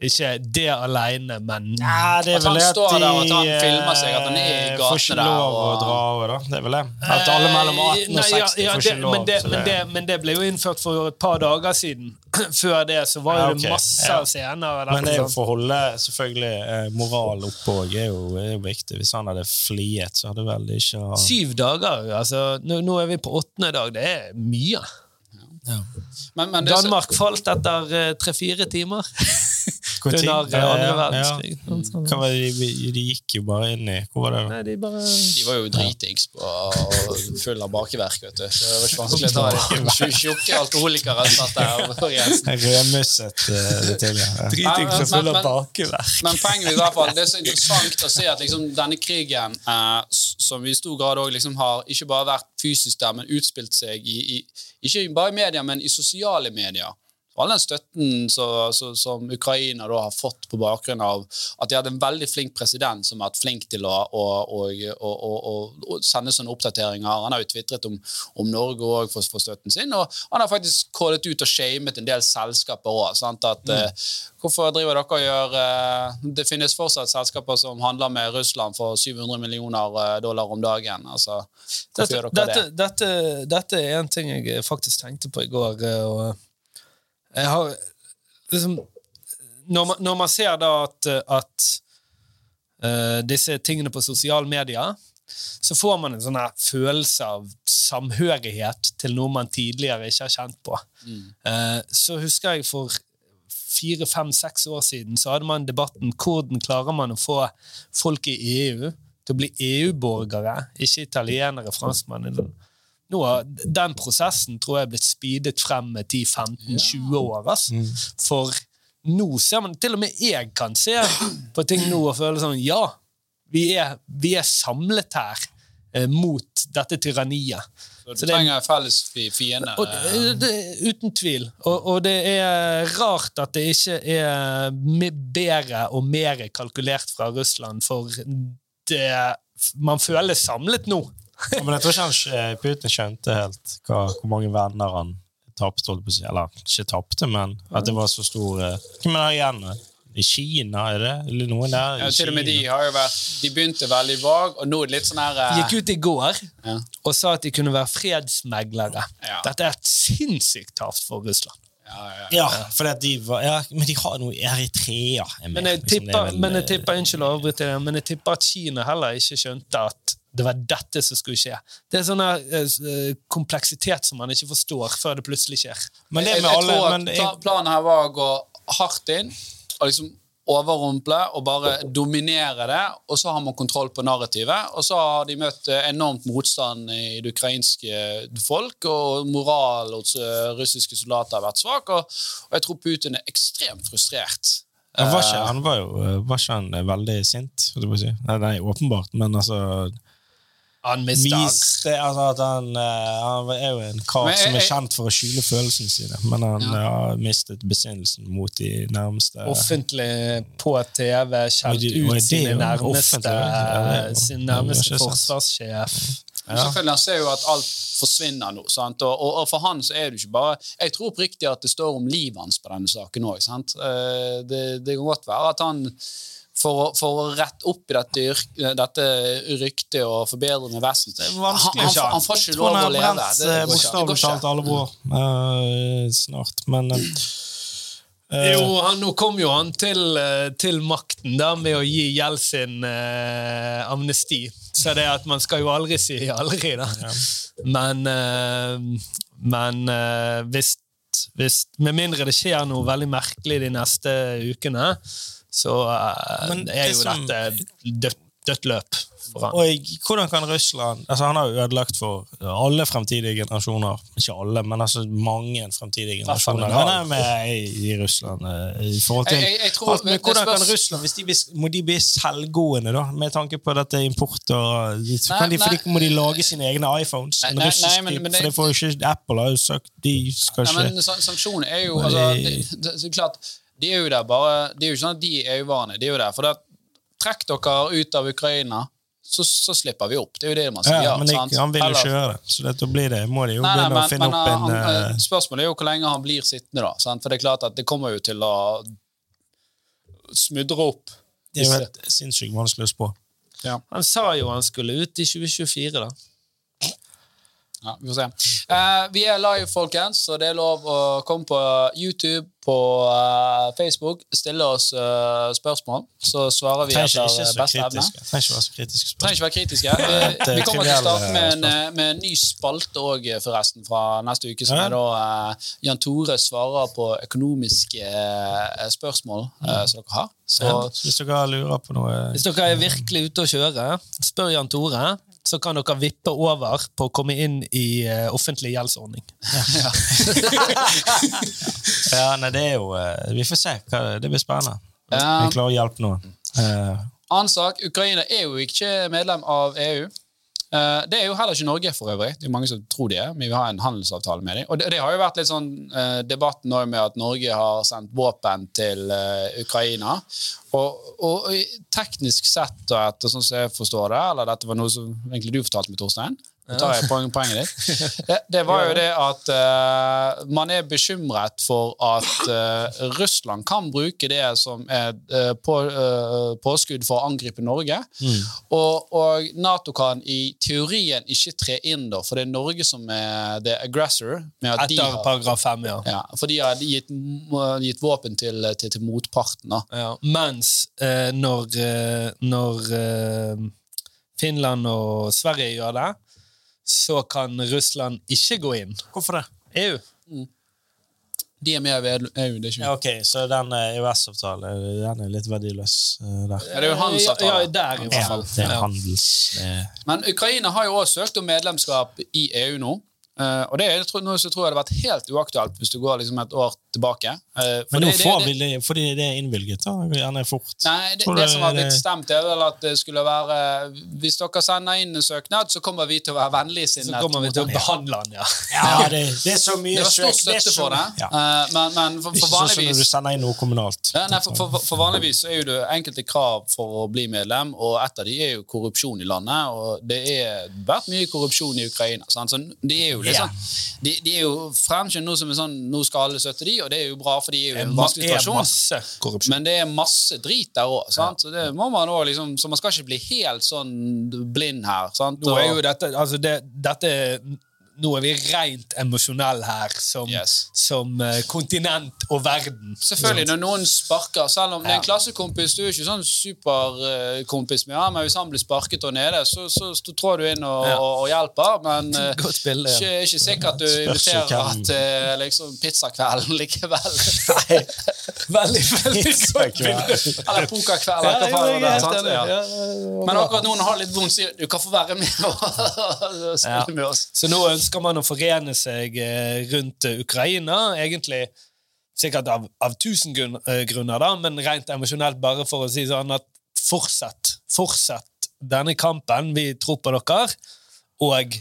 Ikke det alene, men ja, det at han står der og at han filmer seg, at han er i gatene der. Får ikke lov å dra over, da. Det er vel det. At alle mellom 18 og 60 ja, ja, får ikke lov. Men det, men, det, men det, ble jo innført for et par dager siden. Før det så var jo det masse ja. scener. Men det er jo for å holde selvfølgelig eh, moral oppe òg er, er, jo viktig. Hvis han hadde fliet, så hadde vel ikke Syv dager. altså nå, nå er vi på åttende dag. Det er mye. Ja. Men, men Danmark falt etter eh, tre-fire timer. Under uh, andre verdenskrig. Ja. det De, de, gikk jo bare inn i Hvor var det? Nei, de, bare... de, var jo dritings på full av bakeverk. vet du. Så det var ikke vanskelig å ta de tjukke alkoholikere satt der. Rødmusset uh, det til. Ja. Dritings og full av bakeverk. Men poenget i hvert fall, det er så interessant å se at liksom, denne krigen, eh, som i stor grad òg liksom, har ikke bare vært fysisk der, men utspilt seg i, i, ikke bare i media, men i sosiale medier all den støtten så, så, som Ukraina da har fått på bakgrunn av at de hadde en veldig flink president som har vært flink til å, å, å, å sende sånne oppdateringer. Han har jo tvitret om, om Norge òg for, for, støtten sin, og han har faktisk kålet ut og shamet en del selskaper òg. Mm. Uh, hvorfor driver dere og gjør uh, Det finnes fortsatt selskaper som handler med Russland for 700 millioner eh, dollar om dagen. Altså, dette, dette, det? dette, dette, er en ting jeg faktisk tenkte på i går. og jeg har liksom Når man, når man ser da at, at uh, disse tingene på sosiale medier så får man en sånn følelse av samhørighet til noe man tidligere ikke har kjent på. Mm. Uh, så husker jeg for fire, fem, seks år siden så hadde man debatten hvordan klarer man å få folk i EU til å bli EU-borgere, ikke italienere, franskmenn nå har den prosessen tror jeg blitt speedet frem med 10-15-20 år. Altså. Mm. For nå ser man Til og med jeg kan se på ting nå og føle sånn Ja, vi er, vi er samlet her eh, mot dette tyranniet. Så du så trenger felles fiende? uten tvil. Og, og, det er rart at det ikke er bedre og mer kalkulert fra Russland, for det, man føles samlet nå men jeg tror ikke han, eh, Putin skjønte helt hva, hvor mange venner han tapte. Eller ikke tapte, men at det var så stor eh, Hvem er det igjen? I Kina, er det? Eller noen der? Ja, til og med de har jo vært De begynte veldig vag, og nå er det litt sånn her uh... Gikk ut i går ja. og sa at de kunne være fredsmeglere. Ja. Dette er et sinnssykt Tapt for Russland. Ja, ja, ja. for de var, ja, men de har noe Eritrea. Men jeg liksom, tipper, vel, men jeg tipper, unnskyld å avbryte men jeg tipper at Kina heller ikke skjønte at det var dette som skulle skje. Det er sånn uh, kompleksitet som man ikke forstår før det plutselig skjer. Men det med jeg, jeg alle, tror at jeg... Planen her var å gå hardt inn og liksom overrumple og bare dominere det, og så har man kontroll på narrativet. Og så har de møtt eh, enormt motstand i det ukrainske folk, og moral hos russiske soldater har vært svak, og, og jeg tror Putin er ekstremt frustrert. Han var ikke, han var jo, var ikke han veldig sint? Si. Nei, åpenbart, men altså han mista Viste, altså at han, uh, han, er jo en kar som er kjent for å skjule følelsene sine, men han ja. har mistet besinnelsen mot de nærmeste Offentlig på TV, skjelt ut sine nærmeste, sin nærmeste forsvarssjef. Ja. Selvfølgelig, Han ser jo at alt forsvinner nå. Og, og, og, for han så er det jo ikke bare Jeg tror oppriktig at det står om livet hans på denne saken òg. Eh, det, det kan godt være at han for å, for å, rette opp i dette, dette ryktet og forbedre med Vesten. Han, han, han, får ikke lov å leve. Det, det Bokstavelig talt alle bror uh, snart, men uh, jo, han, Nå kom jo han til, til, makten da med å gi Jeltsin uh, amnesti. Så det at man skal jo aldri si aldri, da. Ja. Men, men hvis, hvis Med mindre det skjer noe veldig merkelig de neste ukene, så uh, er jo som, dette dødt, dødt løp for han. Og hvordan kan Russland altså Han har jo ødelagt for alle fremtidige generasjoner. Ikke alle, men altså mange fremtidige generasjoner. Han er med i, i Russland uh, i forhold til jeg, jeg tror, men Hvordan kan Russland hvis de blir, Må de bli selvgående, da, med tanke på dette import og kan de, For de må de lage sine egne iPhones. Nei, nei, nei, men, men, for det får jo ikke Apple har jo sagt de skal ikke nei, men Sanksjoner er jo altså, det, det, det, klart de er jo der bare, Det er jo ikke sånn at de er uvanlige. De er jo der, for det, Trekk dere ut av Ukraina, så, så, slipper vi opp. Det er jo det man skal ja. Men ikke, han vil jo ikke gjøre det, så dette blir det. må de jo nei, begynne nei, men, å finne men, opp en han, uh... Spørsmålet er jo hvor lenge han blir sittende, da. Sant? For det er klart at det kommer jo til å smudre opp. Det er jo helt sinnssykt vanskelig å spå. Ja. Han sa jo han skulle ut i 2024, da. Ja, vi får se. Uh, vi er live, folkens, så det er lov å komme på YouTube, på uh, Facebook, stille oss uh, spørsmål. Så svarer vi etter beste evne. Trenger ikke være så kritiske. Trenger ikke være kritiske. Vi, vi kommer til å starte med en, med en ny spalte òg, forresten, fra neste uke, som er da Jan Tore svarer på økonomiske spørsmål som dere har. Så, hvis dere lurer på noe Hvis dere er virkelig ute å kjøre, spør Jan Tore så kan dere vippe over på å komme inn i uh, offentlig gjeldsordning. Ja. ja, nei, det er jo uh, Vi får se. Hva, det blir spennende. Ja. Vi klarer å hjelpe noen. Uh, Annen sak, Ukraina er jo ikke medlem av EU. Uh, det er jo heller ikke Norge, for øvrig. Det er mange som tror de er, men vi har en handelsavtale med dem. Og det, det har jo vært litt sånn uh, debatt med at Norge har sendt våpen til uh, Ukraina. Og, og, teknisk sett, og etter sånn som jeg forstår det, eller dette var noe som egentlig du fortalte meg, Torstein, nå tar jeg poeng, poenget ditt. Det, det, var jo det at uh, man er bekymret for at uh, Russland kan bruke det som er uh, på, påskudd for å angripe Norge. Mm. Og, og, Nato kan i teorien ikke tre inn, da, for det er Norge som er the aggressor. Etter paragraf 5, ja. ja. For de har gitt, gitt våpen til, til, til motparten. Ja. Mens når, når Finland og Sverige gjør det så kan Russland ikke gå inn. Hvorfor det? EU. Mm. De er med i EU. det er ikke ja, ok, Så den EØS-avtalen den er litt verdiløs uh, der? Ja, det er jo en handelsavtale. Ja, der i hvert fall. Ja, det er handels... Men Ukraina har jo også søkt om medlemskap i EU nå. Uh, og det er noe som tror jeg hadde vært helt uaktuelt hvis du går liksom et år tilbake. Uh, Men nå får vi det, fordi det er innvilget, da? Gjerne fort. Nei, det, det som har blitt stemt, er vel at det skulle være Hvis dere sender inn en søknad, så kommer vi til å være vennligsinnet. Så kommer vi til å behandle den, ja. ja det, det, er så mye Det var stor støtte for det. Ja. Uh, men, men, for, for vanligvis Ikke sånn når du sender inn noe kommunalt. Ja, nei, for, for, for, vanligvis så er jo det enkelte krav for å bli medlem, og et av de er jo korrupsjon i landet. Og det har vært mye korrupsjon i Ukraina. Sant? Så det er jo liksom de, de, er jo fremskyndet noe som er sånn Nå skal alle støtte de, og det er jo bra, for de er jo en vanskelig situasjon. Men det er masse drit der òg, ja. så det må man også liksom Så man skal ikke bli helt sånn blind her. Sant? Nå er jo dette, altså det, dette nå er vi rent emosjonelle her, som, Yes. som uh, kontinent og verden. Selvfølgelig, når noen sparker Selv om det er en klassekompis, du er ikke sånn superkompis med ham, men hvis han blir sparket og nede, så, så, så trår du inn og, Ja. og, og hjelper. Men eh, Godt bilde, ja. ikke, ikke sikkert du inviterer til liksom, pizzakvelden likevel. Nei. Veldig, veldig godt bilde. Eller pokerkveld. Ja, er er. Ja. Ja, ja, ja, Men akkurat nå når han har litt vondt, sier du kan få være med og spille Ja. med oss. Så nå ønsker man å forene seg eh, rundt eh, Ukraina, egentlig sikkert av, av tusen eh, grunner, da, men rent emosjonelt bare for å si sånn at fortsett, fortsett denne kampen. Vi tror på dere, og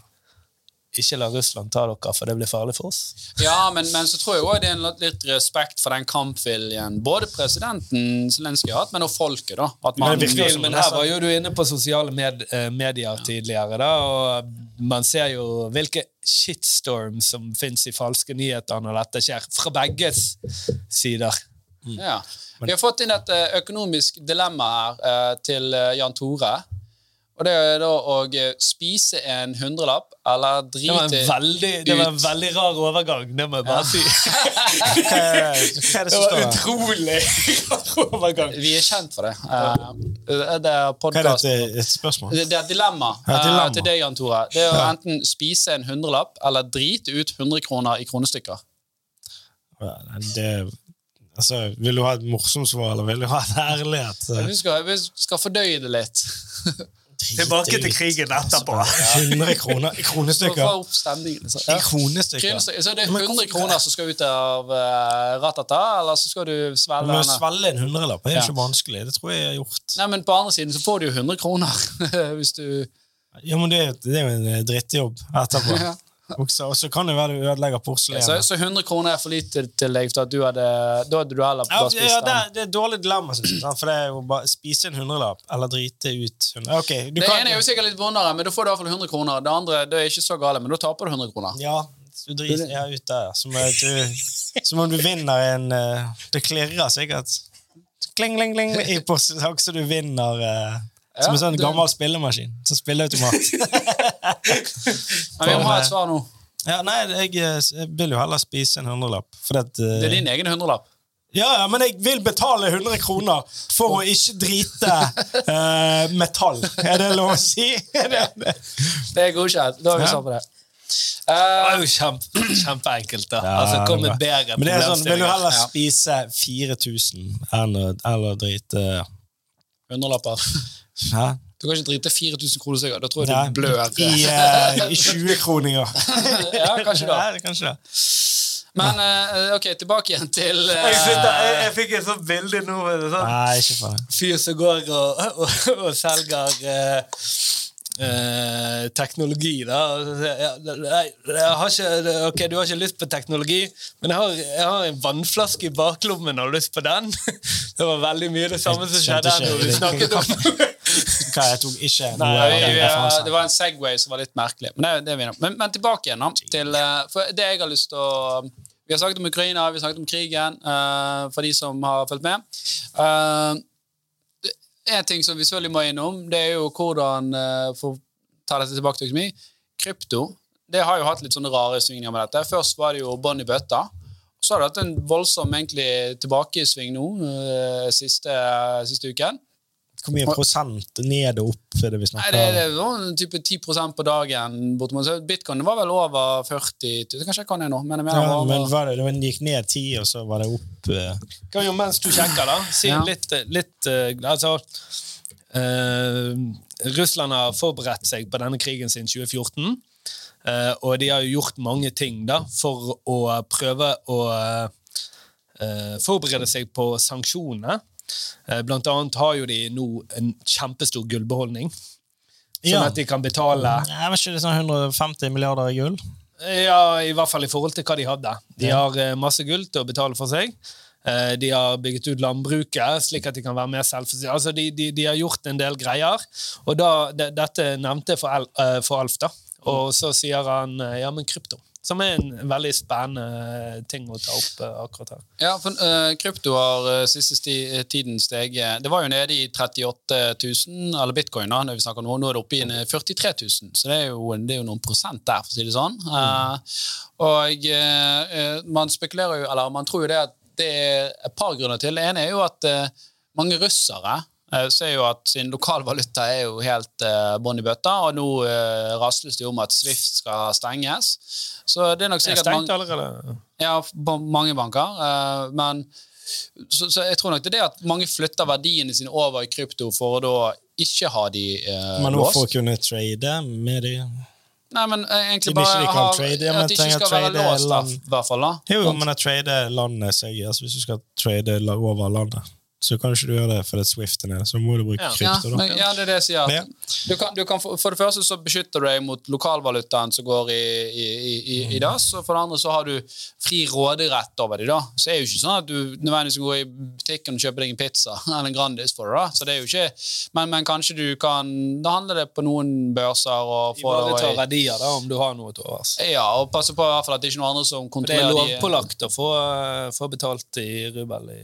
ikke la Russland ta dere, for det blir farlig for oss. Ja, men, men så tror jeg også det er en litt- respekt for den kampviljen både presidenten Zelenskyj har hatt, men også folket. da. At man, Men som- Men her var jo du inne på sosiale med, medier medier tidligere, da, og man ser jo hvilke shitstorm som fins i falske nyheter når dette skjer, fra begges sider. Ja. Vi har fått inn et eh, økonomisk dilemma her eh, til eh, Jan Tore. Og det er da å eh, spise en hundrelapp eller Det var en veldig, det var en veldig rar overgang, det må jeg bare si. Hva er, er det Det som var står her? utrolig rar overgang. Vi er kjent for det. Eh, det er Hva er podcast. dette? Et spørsmål? Det det er et dilemma, Ja, et dilemma. eh, til deg, Jan Tore. Det er å enten spise en hundrelapp eller drite ut 100 kroner i kronestykker. Det, altså, vil du ha et morsomt svar, eller vil du ha en ærlighet? Vi skal, vi skal fordøye det litt. Tilbake til krigen etterpå. 100 kroner i kronestykker. liksom. Ja. kronestykker. Kronestykker. Så det er 100 kroner som skal ut av uh, ratata, eller så skal du svelge Men å svelge en hundrelapp er Ja. ikke vanskelig. Det tror jeg jeg har gjort. Nei, men på andre siden så får du jo 100 kroner. Hvis du Ja, men det, er jo- det er jo en eh, drittjobb etterpå. Ja. Også, og så kan det være du ødelegger porselenet. så, så 100 kroner er for lite til deg, for at du hadde, da hadde du heller bare spist ja, det, er, det er et dårlig dilemma, synes jeg. For det er jo bare spise en hundrelapp eller drite ut 100. Ok, du Det kan ene er jo sikkert litt vondere, men da får du i hvert fall 100 kroner. Det andre det er ikke så gale, men da taper du 100 kroner. Ja, du driter ja, ut der. Som, du, om du vinner en eh, Det klirrer sikkert. Kling, kling, kling, i pors- så du vinner eh, Som en sånn det- gammel spillemaskin. Som spilleautomat. Men vi må ha et svar nå. ja, nei, jeg, eh, jeg vil jo heller spise en hundrelapp. For at, eh, Det er din egen hundrelapp. Ja, ja, men jeg vil betale 100 kroner for å ikke drite uh, metall. Er det lov å si? Det, Det er godkjent. Da har vi Ja. på det. Det er jo kjempe, kjempeenkelt. da. Ja, altså, Kom med bedre Men det er sånn, vil du heller Ja. spise 4000 enn å drite drite Hundrelapper. Hæ? Du kan ikke drite 4000 kroner sikkert. Da tror jeg Nei, du blør. I, uh, i 20-kroninger. Ja, kanskje da. Nei, kanskje da. Men uh, ok, tilbake igjen til uh, Jeg, sitter, jeg, jeg fikk et sånt bilde nå. Sånn Nei, ikke for fyr som går og, og, og selger uh, eh, teknologi, da. Og jeg, nei, jeg har ikke, ok, du har ikke lyst på teknologi, men jeg har, jeg har en vannflaske i baklommen. Har du lyst på den? Det var veldig mye det samme som skjedde her når vi snakket om Hva, jeg tok ikke Nei, vi, vi, det var en Segway som var litt merkelig. Men, det, det men, men tilbake igjen til eh, For det jeg har lyst til å Vi har snakket om Ukraina, vi har snakket om krigen, uh, for de som har fulgt med. Uh, en ting som vi selvfølgelig må innom, det er jo hvordan uh, For å ta dette tilbake til økonomi Krypto det har jo hatt litt sånne rare svingninger med dette. Først var det jo bånn i bøtta. Så har det hatt en voldsom egentlig tilbakesving nå siste, siste uken. Hvor mye prosent ned og opp er det vi snakker det, om? det var en type 10% på dagen. bortimot. Så Bitcoin var vel over 40 000. Kanskje jeg kan det nå. Men jeg mener, Ja, men var det, det gikk ned 10, og så var det opp eh, Kan jo mens du sjekker, da, si Ja. litt, litt uh, Altså uh, Russland har forberedt seg på denne krigen siden 2014. eh, og de har jo gjort mange ting da, for å prøve å eh, forberede seg på sanksjonene. Eh, blant annet har jo de nå en kjempestor gullbeholdning. Sånn Ja. at de kan betale Jeg vet ikke, det er sånn 150 milliarder i gull? Ja, i hvert fall i forhold til hva de hadde. De har eh, masse gull til å betale for seg. Eh, De har bygget ut landbruket, slik at de kan være mer selvforsynte. Altså, de, de, de har gjort en del greier. Og da, de, dette nevnte jeg for, for Alf, da. Og så sier han ja, men krypto. Som er en veldig spennende ting å ta opp uh, akkurat her. Ja, for uh, krypto har uh, siste sti tiden steget Det var jo nede i 38 000, eller bitcoin, da, når vi snakker nå. Nå er det oppe i 43 000, så det er, jo, det er jo noen prosent der, for å si det sånn. Mm. og man spekulerer jo, eller man tror jo det at det er et par grunner til. Det ene er jo at mange russere Eh, ser jo at sin lokalvaluta er jo helt eh, bånn i bøtta, og nå eh, rasles det jo om at Swift skal stenges. Så det er nok sikkert er stengt allerede? Ja, på mange banker. Eh, men så, så, jeg tror nok det er det at mange flytter verdiene sine over i krypto for å da ikke ha de eh, Men hvorfor for kunne trade med de Nei, men egentlig bare de ha, trade, ja, at de ikke skal være låst, i hvert fall. da. Jo, men å trade landet seg, altså hvis du skal trade over landet så kan du ikke gjøre det fordi Swift er nede. Så må du bruke ja. krypto. Da. ja, det er det jeg sier. Ja. Du kan, du kan, for det første så beskytter du deg mot lokalvalutaen som går i, i, i, i mm. dass, og for det andre så har du fri råderett over dem. Så det er jo ikke sånn at du nødvendigvis går i butikken og kjøper deg en pizza eller en Grandis for det. da. Så det er jo ikke, men, men kanskje du kan Da handler det på noen børser og Ivareta verdier, da, om du har noe til overs. Ja, og passe på i hvert fall at det ikke er noen andre som kontrollerer Det er lovpålagt å få, få betalt i rubel i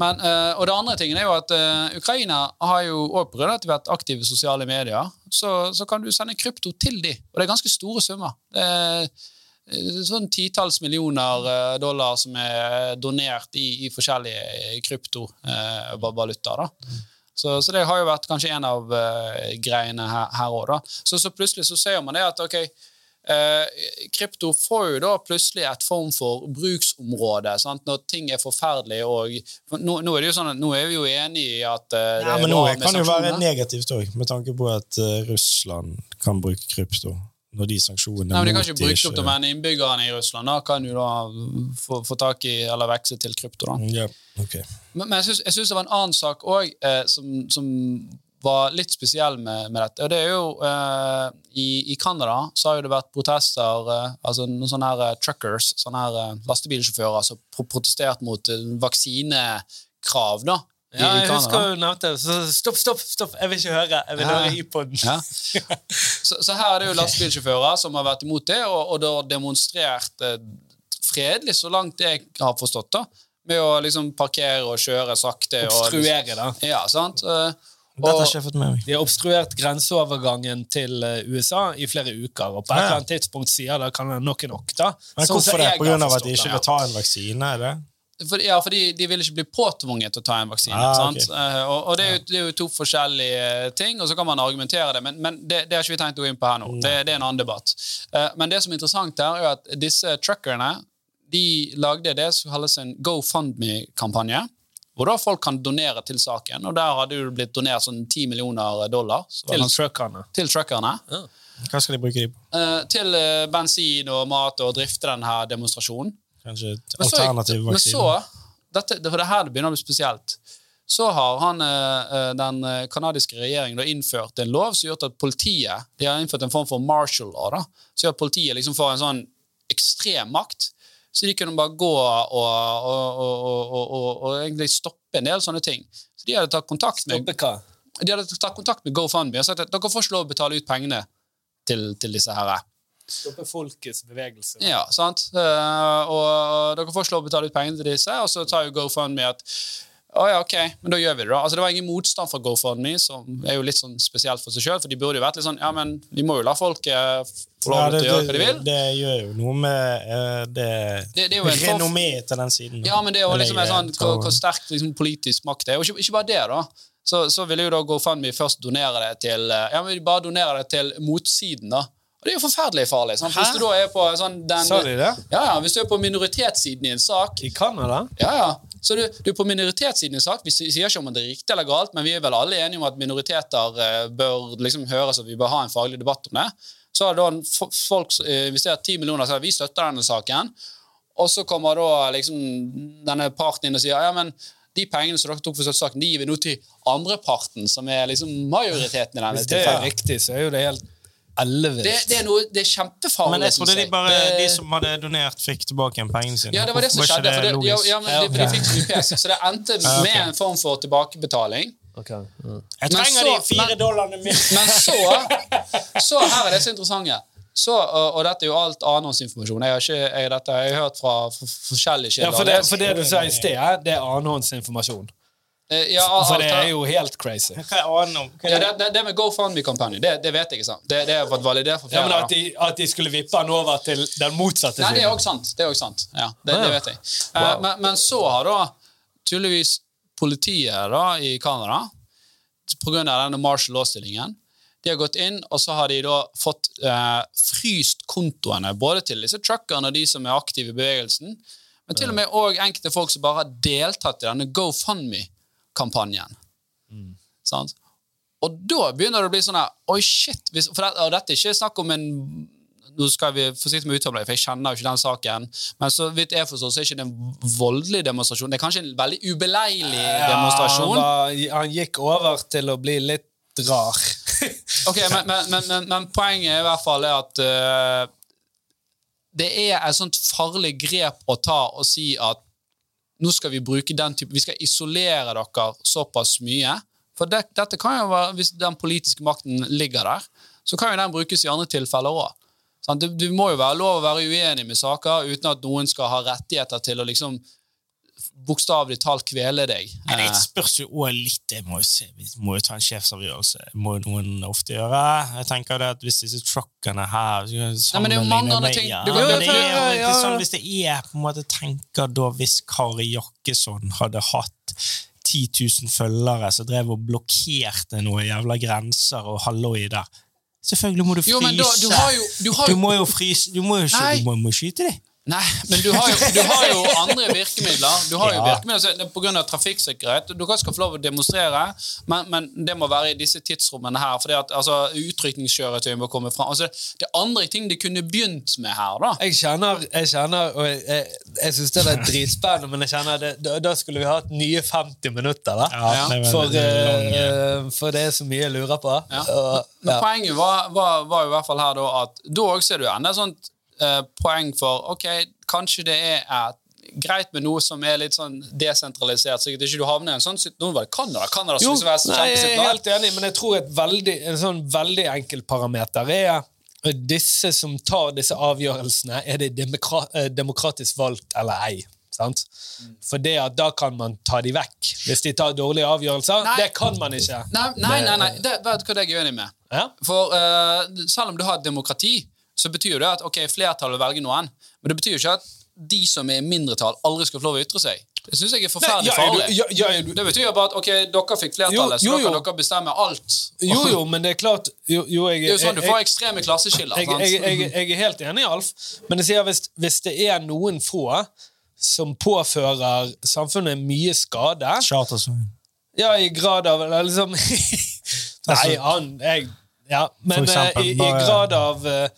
men, uh, og det andre tingen er jo at uh, Ukraina har jo òg vært aktive sosiale medier, så, så, kan du sende krypto til dem. Og det er ganske store summer. Det er eh, sånn titalls millioner dollar som er donert i, i forskjellige kryptovalutaer. Uh, så, så, det har jo vært kanskje en av greiene her òg. Så, så plutselig så ser man det at ok, Eh, krypto får jo da plutselig et form for bruksområde sant? når ting er forferdelig. Og, nå, nå, er det jo sånn at nå er vi jo enige i at det ja, men med sanksjoner. det kan jo være negativt òg, med tanke på at uh, Russland kan bruke krypto. Når de sanksjonene Nei, men De kan ikke bruke krypto, men innbyggerne i Russland da kan jo da få, få tak i eller vekse til krypto. da. Ja, okay. Men, men jeg syns det var en annen sak òg eh, som, som var litt spesiell med, med, dette. Og det er jo uh, I i Canada så har jo det vært protester, uh, altså noen sånne her uh, truckers, sånne her lastebilsjåfører, som har protestert mot vaksinekrav. da. Ja, jeg husker hun nevnte det. Stopp, stopp, stopp! Jeg vil ikke høre. Jeg vil ja. høre iPoden. Ja. så, så, her er det jo lastebilsjåfører som har vært imot det, og, og da demonstrert fredelig, så langt jeg har forstått, da, med å liksom parkere og kjøre sakte. Obstruere, da. Ja, sant? Uh, dette har ikke fått med meg. De har obstruert grenseovergangen til eh, USA i flere uker. og På et eller annet tidspunkt sier det kan det nok er nok. da. Men sånn Hvorfor det? På grunn av at de ikke vil ta en vaksine? er det? For, ja, for de vil ikke bli påtvunget til å ta en vaksine. Ah, okay. uh, og, og det, er jo, det, er jo, to forskjellige ting, og så kan man argumentere det. Men, men det, det, har ikke vi tenkt å gå inn på her nå. Det, det er en annen debatt. Men det som er interessant er at disse truckerne de lagde det som kalles en GoFundMe-kampanje hvor da folk kan donere til saken. Og der hadde det blitt donert sånn 10 millioner dollar. Til truckerne. Til truckerne. Ja. Hva skal de bruke de på? Uh, til uh, bensin og mat og drifte denne demonstrasjonen. Kanskje alternativ vaksine. Men så, dette, det, det her det begynner å bli spesielt, så har han, uh, den canadiske regjeringen innført en lov som gjør at politiet de har innført en form for martial law. Så gjør at politiet liksom får en sånn ekstrem makt så de kunne bare gå og, og, og, og, egentlig stoppe en del sånne ting. Så de hadde tatt kontakt med Stoppe hva? De hadde tatt kontakt med GoFundMe og sagt at dere får ikke lov å betale ut pengene til, til disse herre. Stoppe folkets bevegelse. Ja, sant. Uh, og dere får ikke lov å betale ut pengene til disse, og så tar jo GoFundMe at å ja, ok, men da gjør vi det, da. Altså, det var ingen motstand fra GoFundMe, som er jo litt sånn spesielt for seg sjøl. For de burde jo vært litt sånn Ja, men vi må jo la folk eh, få lov til å gjøre hva de vil. Det gjør jo noe med uh, det, det, det renommeet til den siden. Ja, men det er jo liksom en sånn, hvor, hvor sterkt liksom, politisk makt det er. Og ikke, ikke, bare det, da. Så, så ville jo da GoFundMe først donere det til Ja, men vi bare donere det til motsiden, da. Og det er jo forferdelig farlig. Sånn. Hvis du da er på sånn, den, Sa de det? Ja, ja, Hvis du er på minoritetssiden i en sak I Canada? Ja, ja. Så du, du på minoritetssiden i sagt, Vi sier ikke om det er riktig eller galt, men vi er vel alle enige om at minoriteter uh, bør liksom høres, og vi bør ha en faglig debatt om det. Så har da folk uh, investert 10 millioner og sier vi støtter denne saken. Og så kommer da liksom denne parten inn og sier ja, men de pengene som dere tok for saken, de gir vi nå til andreparten, som er liksom majoriteten i denne. Hvis det er riktig, så er jo det helt det, det, er noe, det er kjempefarlig. Men jeg trodde de, bare, de som hadde donert, fikk tilbake igjen pengene sine. Ja, det var det som skjedde. For det, ja, ja, men de, de fikk så mye pes, så det endte med en form for tilbakebetaling. Okay. Mm. Jeg trenger så, de fire dollarene mine! Men så, så her er det så interessante. så, og, og dette er jo alt annenhåndsinformasjon. Jeg har, ikke, jeg, dette har jeg hørt fra forskjellige kilder. Ja, for, det, for det du sa i sted, det er annenhåndsinformasjon. Eh, ja, For det er jo helt crazy. Ja, det, det, det med GoFundMe-kampanjen, det, det vet jeg ikke. sant? Det, det har vært validert for Ja, men at de, at de skulle vippe han over til den motsatte Nei, det er siden. sant. Det er også sant. Ja, det, Ah, det ja. vet jeg. Eh, men, men så har da tydeligvis politiet da i Canada, av denne martial law-stillingen, de har gått inn, og så har de da fått eh, fryst kontoene både til disse truckerne og de som er aktive i bevegelsen, men til og med også enkelte folk som bare har deltatt i denne GoFundMe-kampanjen. Sant? Og da begynner det å bli sånn her Oi, shit! Hvis, for det, og dette er ikke snakk om en nå skal vi forsiktig med uttale, for jeg kjenner jo ikke den saken. Men så vidt jeg forstår, så er ikke det en voldelig demonstrasjon. Det er kanskje en veldig ubeleilig demonstrasjon. Han, var, han gikk over til å bli litt rar. Ok, men, men, men, men, poenget i hvert fall er at uh, det er et sånt farlig grep å ta og si at nå skal vi bruke den type Vi skal isolere dere såpass mye. For det, dette kan jo være, Hvis den politiske makten ligger der, så kan jo den brukes i andre tilfeller òg. Det, det må jo være lov å være uenig med saker uten at noen skal ha rettigheter til å liksom bokstavelig talt kvele deg. Men Det Eh, spørs jo også litt. Jeg må jo, se, vi må jo ta en sjefsavgjørelse. må jo noen ofte gjøre. Jeg tenker det at Hvis disse truckene her Nei, men det er jo mange andre ting. Du det er jo ikke sånn, Hvis det er på en måte tenker da Hvis Kari Jakkesson hadde hatt 10 000 følgere som drev og blokkerte noen jævla grenser og halloi der Selvfølgelig må du fryse. Jo, da, du har jo, du har Du må jo fryse Du må jo du må, må skyte dem. Nei, men du har jo, du har jo andre virkemidler. Du har jo Ja. virkemidler Pga. er På grunn av trafikksikkerhet. Du skal få lov å demonstrere, men, men det må være i disse tidsrommene her. fordi at altså, Utrykningskjøretøy må komme fram. Altså, det er andre ting de kunne begynt med her. da. Jeg kjenner, jeg kjenner og jeg, jeg, jeg syns det er dritspennende, men jeg kjenner det, da, da skulle vi hatt nye 50 minutter. da. Ja. det er For, ja. eh, for det er så mye jeg lurer på. Ja. Og, Men poenget var, var, var i hvert fall her da at da også ser du enda sånn, sånt eh, poeng for ok, kanskje det er et greit med noe som er litt sånn desentralisert, så ikke du havner i en sånn Nå var det Canada. Canada Jo, nei, jeg er helt enig, men jeg tror et veldig, en sånn veldig enkel parameter er at disse som tar disse avgjørelsene, er det demokra eh, demokratisk valgt eller ei. Sant? For det at da kan man ta de vekk. Hvis de tar dårlige avgjørelser, Nei. det kan man ikke. Nei, nei, nei, nei. Det, vet du hva det er jeg er uenig med? Ja? For uh, selv om du har et demokrati, så betyr det at ok, flertallet velger noen. Men det betyr jo ikke at de som er i mindretall, aldri skal få lov å ytre seg. Det syns jeg er forferdelig Nei, ja, er du- farlig. ja, ja, er du- Det betyr jo bare at ok, dere fikk flertallet, Jo, jo, så da kan dere bestemme alt. Jo, jo, men det er klart jo, jo, jeg, Det er jo sånn du jeg- får ekstreme klasseskiller. jeg, jeg, jeg, jeg er helt enig, Alf. Men jeg sier hvis, hvis det er noen få som påfører samfunnet mye skade Chartersvang. Ja, i grad av liksom Nei, han jeg, Ja, men eksempel, eh, i, i grad av eh,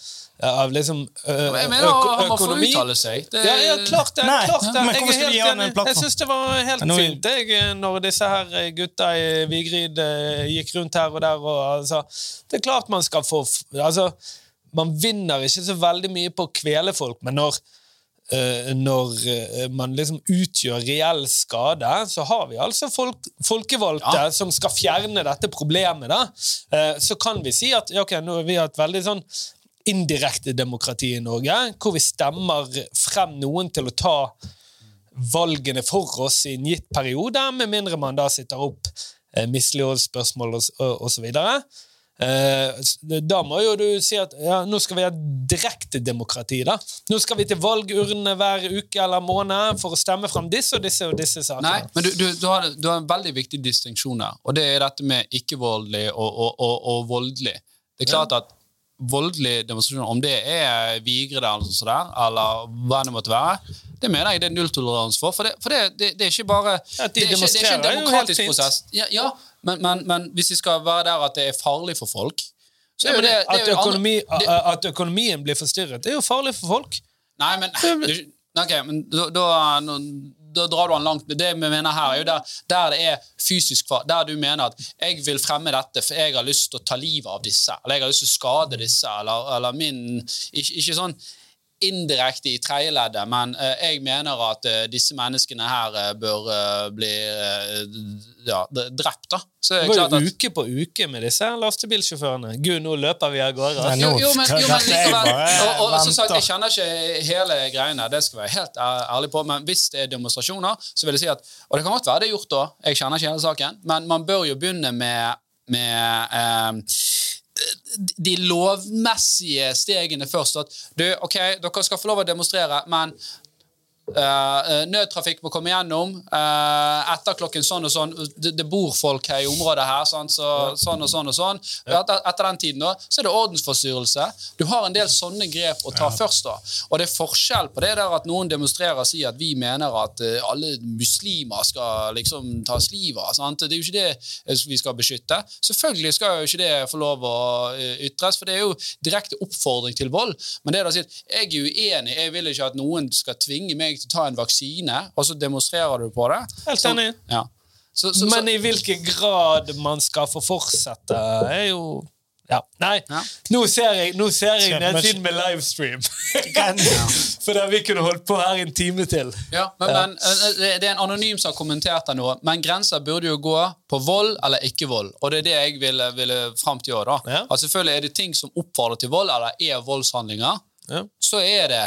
av liksom jeg mener han må få uttale seg. Det, Ja, ja, klart det. Nei, klart det. Jeg er helt enig. Jeg syns det var helt Ja, nå- fint jeg, når disse her eh, gutta i Vigrid eh, gikk rundt her og der. Og, altså, det er klart man skal få altså, Man vinner ikke så veldig mye på å kvele folk, men når når man liksom utgjør reell skade, så har vi altså folk, folkevalgte Ja. som skal fjerne dette problemet. da. Eh, Så kan vi si at ja, ok, nå har vi et veldig sånn indirekte demokrati i Norge, hvor vi stemmer frem noen til å ta valgene for oss i en gitt periode, med mindre man da sitter opp eh, misligholdsspørsmål videre. Eh, da må jo du si at ja, nå skal vi ha direktedemokrati. da. Nå skal vi til valgurnene hver uke eller måned for å stemme frem disse og disse og disse sakene. Nei, men du, du, du, har, du har en veldig viktig distinksjon her, og det er dette med ikke-voldelig og, og, og, og voldelig. Det er klart at voldelig demonstrasjon, om det er Vigre eller noe der, eller hva det måtte være, det mener jeg det er nulltoleranse for. For det, for det, det, det er ikke bare Ja, de det, er ikke, det er ikke en demokratisk prosess. Ja, ja men, men, men hvis vi skal være der at det er farlig for folk så Ja, det, at, økonomi, at økonomien blir forstyrret, det er jo farlig for folk. Nei, men, du, ok, men da, da, da drar du han langt. Men det vi mener her, er jo der, der det er fysisk far. Der du mener at 'jeg vil fremme dette, for jeg har lyst til å ta livet av disse', eller 'jeg har lyst til å skade disse', eller, eller min ikke, ikke sånn indirekte i tredjeleddet, men uh, jeg mener at uh, disse menneskene her uh, bør bli ja, drept. da. Så det var jo uke på uke med disse lastebilsjåførene. Gud, nå løper vi av gårde. Jo, jo, men, jo, men likevel, og, og, som sagt, Jeg kjenner ikke hele greiene, det skal jeg være helt ærlig på, men hvis det er demonstrasjoner, så vil jeg si at Og det kan godt være det er gjort da, jeg kjenner ikke hele saken, men man bør jo begynne med, med eh, de lovmessige stegene først. At du, ok, dere skal få lov å demonstrere, men Uh, nødtrafikk må komme gjennom uh, etter klokken sånn og sånn. Det, det bor folk her i området her, sånn, så, sånn og sånn og sånn. Etter, etter, den tiden da, så er det ordensforstyrrelse. Du har en del sånne grep å ta ja. først. da. Og det er forskjell på det der at noen demonstrerer og sier at vi mener at uh, alle muslimer skal liksom tas livet av. Sant? Det er jo ikke det vi skal beskytte. Selvfølgelig skal jo ikke det få lov å ytres, for det er jo direkte oppfordring til vold. Men det er da å si at jeg er uenig. Jeg vil ikke at noen skal tvinge meg til å ta en vaksine, og så demonstrerer du på det. Helt enig. Ja. Så, så, Men i hvilken grad man skal få fortsette, er jo ja. Nei, ja. nå ser jeg, nå ser jeg nedsiden med livestream. For da vi kunne holdt på her en time til. Ja, men, ja. men Det er en anonym som har kommentert det nå, men grenser burde jo gå på vold eller ikke vold. Og det er det jeg ville, ville fram til år. da. Ja. At selvfølgelig er det ting som oppfordrer til vold, eller er voldshandlinger ja. så er det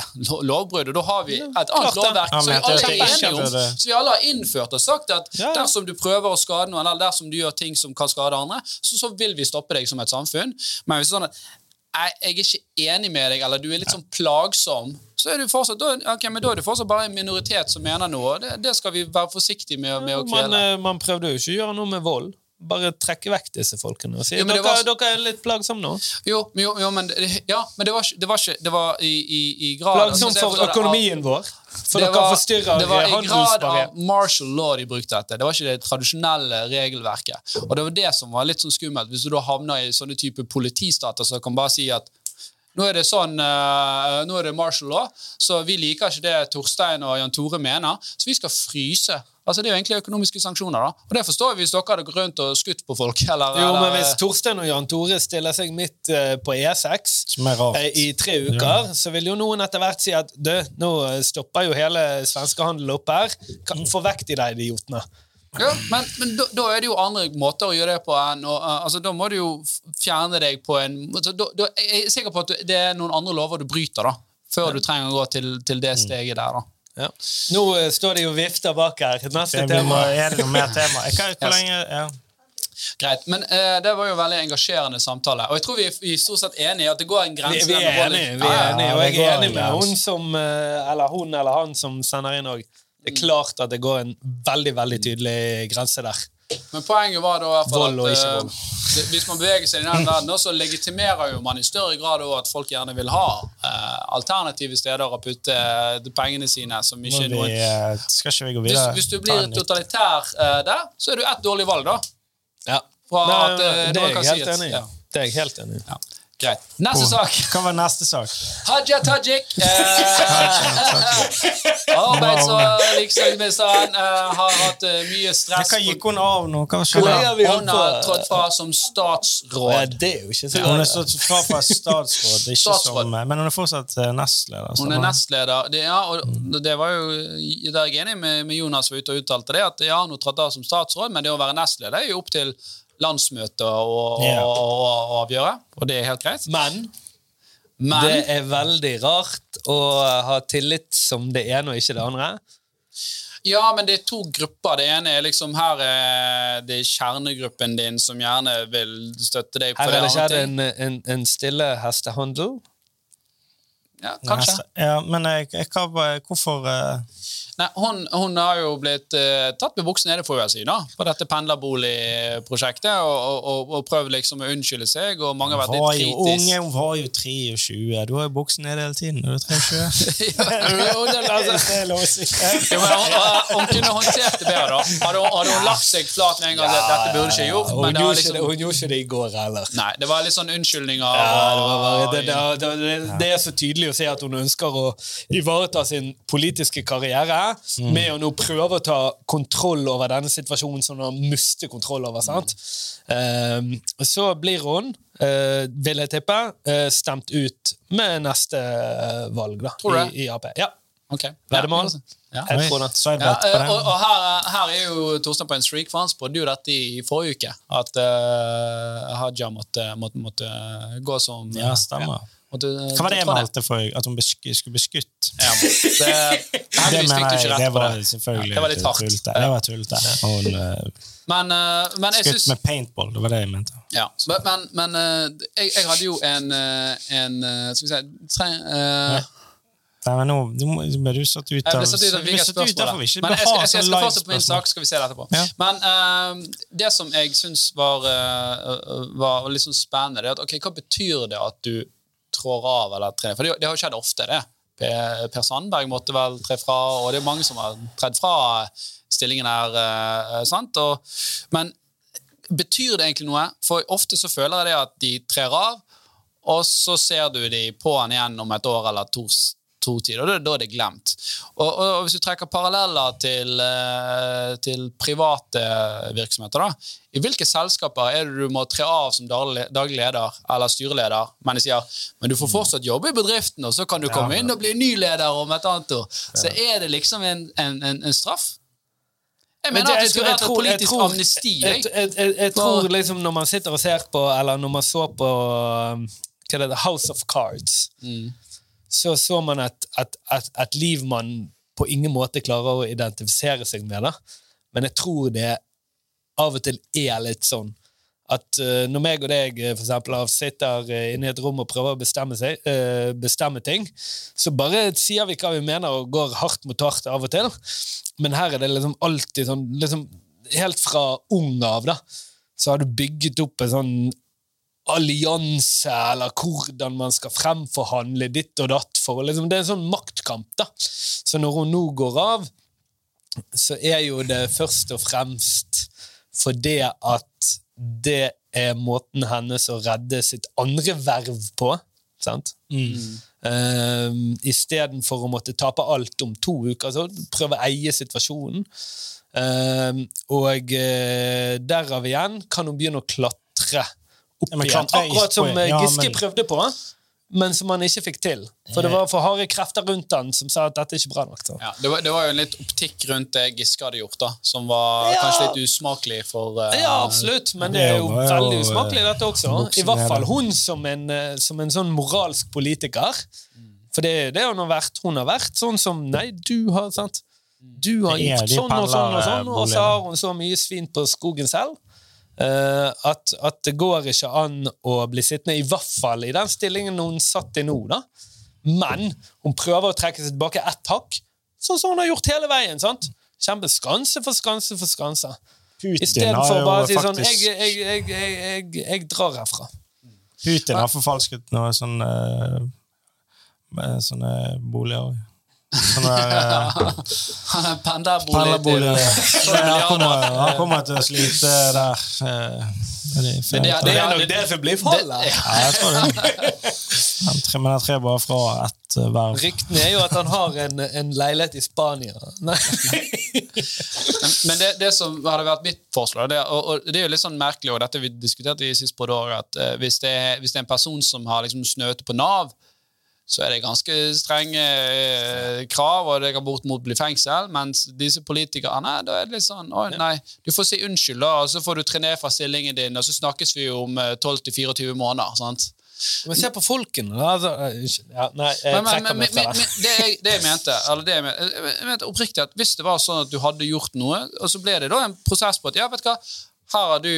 lovbrudd. Og da har vi et annet lovverk ja, som vi alle er enige om. som vi alle har innført og sagt at dersom du prøver å skade noen, eller dersom du gjør ting som kan skade andre, så, så vil vi stoppe deg som et samfunn. Men hvis det er sånn at jeg er ikke enig med deg, eller du er litt sånn plagsom, så er du fortsatt, da, okay, men da er det fortsatt bare en minoritet som mener noe. Det, det skal vi være forsiktige med, med å kvele. Man, man prøvde jo ikke å gjøre noe med vold bare trekke vekk disse folkene og si jo, dere, var... dere, er litt plagsomme nå. Jo, jo, jo men, ja, men det var, det var ikke Det var i, i, i grad Plagsom altså, for økonomien av, vår. For dere var, forstyrrer Det var i grad av martial law de brukte dette. Det var ikke det tradisjonelle regelverket. Og det var det som var litt sånn skummelt, hvis du da havner i sånne type politistater som kan bare si at nå er det sånn, uh, nå er det martial law, så vi liker ikke det Torstein og Jan Tore mener, så vi skal fryse Altså, Det er jo egentlig økonomiske sanksjoner. da. Og Det forstår jeg hvis dere hadde gått rundt og skutt på folk. Eller, jo, men Hvis Torstein og Jan Tore stiller seg midt uh, på E6 uh, i tre uker, ja. så vil jo noen etter hvert si at du, nå stopper jo hele svenskehandelen opp her. Kan Få vekk de der idiotene. Ja, Men, men da, da, er det jo andre måter å gjøre det på enn og, uh, altså, Da må du jo fjerne deg på en altså, da, da, Jeg er sikker på at det er noen andre lover du bryter, da, før ja. du trenger å gå til, til det steget der. da. Ja. Nå uh, står det jo vifter bak her. Neste det, tema. Er det noe mer tema? Jeg kan, hvor lenge, ja. Greit, men uh, Det var jo veldig engasjerende samtale. Og jeg tror vi er, vi er stort sett enige i at det går en grense. Vi, vi er enige, vi er enige, og jeg er enig med hun som, uh, eller hun eller han som sender inn òg. Det er klart at det går en veldig veldig tydelig grense der. Men poenget var da vold og ikke vold. Uh, hvis man beveger seg i den verden, så legitimerer jo man i større grad at folk gjerne vil ha uh, alternative steder å putte uh, pengene sine. som ikke vi, noen... skal ikke vi gå videre? Hvis, hvis du blir totalitær der, så er du ett dårlig valg, da. Ja. Nei, at, det, er jeg helt enig i. Ja. Det er jeg helt enig i. Ja. Greit. Neste sak. Hva var neste sak? Haja Tajik. Eh, arbeids- og likestillingsministeren eh, har hatt eh, mye stress. Hva gikk hun av nå? Hva skjedde? Hun har trådt fra som statsråd. Ja, det er jo ikke så Hun er trådt fra fra statsråd, ikke statsråd. Som, men hun er fortsatt eh, nestleder. Hun er nestleder. Det, ja, og det var jo der jeg er enig med, med Jonas var ute og uttalte det, at ja, hun trådte av som statsråd, men det å være nestleder er jo opp til landsmøte å, yeah. avgjøre, og det er helt greit. Men, Men, det er veldig rart å ha tillit som det ene og ikke det andre. Ja, men det er to grupper. Det ene er liksom her er det er kjernegruppen din som gjerne vil støtte deg. på Her er det skjedd en, en, en stille hestehandel. Ja, kanskje. Ja, men jeg, jeg, hvorfor uh Nei, hun, hun, har jo blitt uh, tatt med buksen nede får jeg si, da, på dette pendlerboligprosjektet og, og, og, prøvd liksom å unnskylde seg. og mange har vært litt kritisk. Unge, hun var jo 23. Du har jo buksen nede hele tiden. Er du 23? Hun kunne håndtert det bedre. da. Hadde hun, hadde hun lagt seg flat med en gang at dette burde ikke gjort. Hun, gjorde liksom, hun gjorde ikke det i går heller. Nei, Det var litt sånn unnskyldninger. Ja, det, det, det, det, er så tydelig å se at hun ønsker å ivareta sin politiske karriere mm. med å nå prøve å ta kontroll over denne situasjonen som hun mister kontroll over. sant? Mm. Um, så blir hun uh, vil jeg tippe, uh, stemt ut med neste uh, valg da, Tror du i, i Ap. Ja, Ok. veddemål. Ja. Ja. Ja, den. og, og her, her er jo Torstein på en streak, for han spådde jo dette i forrige uke. At uh, Haja måtte, måtte, måtte gå som Ja, stemmer. Måtte, Hva var det jeg valgte for? At hun besk skulle bli skutt? Ja, det, Det det mener jeg, det var selvfølgelig Ja, det var litt hardt. tullete. Det var tullete. Uh, Men, eh, men jeg skutt synes, med paintball, det var det jeg mente. ja. Men, men, men eh, jeg, jeg hadde jo en, eh, en eh, Skal vi si tre, eh, Nei, men nå nå ble du satt ut av satt ut av hvilke spørsmål. Derfor vi ikke Men jeg skal, jeg skal, jeg sånn skal fortsette på min sak, skal vi se det etterpå. Ja. Men uh, det som jeg syns var, uh, var litt sånn spennende, det er at ok, hva betyr det at du trår av eller trer For det, det har jo skjedd ofte, det. Per, per Sandberg måtte vel tre fra, og det er mange som har tredd fra stillingen her. eh, sant? Og, men betyr det egentlig noe? For ofte så føler jeg det at de trer av, og så ser du de på'n igjen om et år eller to, to tid, og da, er det glemt. Og, og, Hvis du trekker paralleller til, eh, til private virksomheter, da, i hvilke selskaper er det du må tre av som daglig, leder eller styreleder, men de sier men du får fortsatt jobbe i bedriften, og så kan du komme inn og bli ny leder om et annet år. Så er det liksom en, en, en, en straff. Jeg Men mener det- at det skulle vært et politisk tror- amnesti. Jeg, Jeg. jeg, jeg, tror liksom når man sitter og ser på, eller når man så på um, hva det heter, House of Cards, så så man et, et, et, et liv man på ingen måte klarer å identifisere seg med. Da. Men jeg tror det av og til er litt sånn at uh, når meg og deg eh, for eksempel, sitter uh, inne i et rom og prøver å bestemme, seg, uh, bestemme ting, så bare sier vi hva vi mener og går hardt mot hardt av og til. Men her er det liksom alltid sånn liksom, Helt fra ung av da, så har du bygget opp en sånn allianse, eller hvordan man skal fremforhandle ditt og datt. For, liksom, det er en sånn maktkamp. da. Så når hun nå går av, så er jo det først og fremst fordi at det er måten hennes å redde sitt andre verv på. Sant? Um, Istedenfor å måtte tape alt om to uker, så prøve å eie situasjonen. Um, og uh, derav igjen kan hun begynne å klatre opp Ja, igjen. Akkurat som eh, ja, Giske men- prøvde på, men som han ikke fikk til. For det var for harde krefter rundt han som sa at dette er ikke bra nok. Så. Ja, det, var, det var jo en litt optikk rundt det Giske hadde gjort, da, som var Ja. kanskje litt usmakelig for uh, Ja, absolutt, men det er jo veldig eh, usmakelig, dette også. I hvert fall hun som en, som en sånn moralsk politiker. For det, det har hun har vært. Hun har vært sånn som Nei, du har sant? Du har gjort sånn og sånn, og sånn, og så har hun så mye svin på skogen selv. Eh, at, at det går ikke an å bli sittende, i hvert fall i den stillingen hun satt i nå. da. Men hun prøver å trekke seg tilbake ett hakk, sånn som hun har gjort hele veien. sant? Kjempe skanse for skanse for skanse. Istedenfor bare å si sånn jeg, jeg, jeg, jeg, drar herfra. Putin har forfalsket noen sånn eh, sånne boliger. Sånne Han er pendlerbolig Han kommer, han kommer til å slite der. eh, Men det er- det er nok det som blir fallet. Ja, jeg tror det. Han tre, men jeg trer bare fra ett eh, verv. Ryktene er jo at han har en, en leilighet i Spania. Nei. Men, det, det som hadde vært mitt forslag, det, og, og det er jo litt sånn merkelig, og dette vi diskuterte i sist på det året, at eh, hvis, det, hvis det er en person som har liksom snøte på Nav, så er det ganske strenge eh, krav, og det kan bortimot bli fengsel. Mens disse politikerne, da er det litt sånn Å, nei, du får si unnskyld, da, og så får du tre ned fra stillingen din, og så snakkes vi jo om eh, 12-24 måneder. sant? Men se på folkene, da. Altså, eh, Ja, nei, jeg trekker meg fra det. det, jeg, det jeg mente, eller det jeg mente, jeg mente oppriktig at hvis det var sånn at du hadde gjort noe, og så ble det da en prosess på at ja, vet du hva, her har du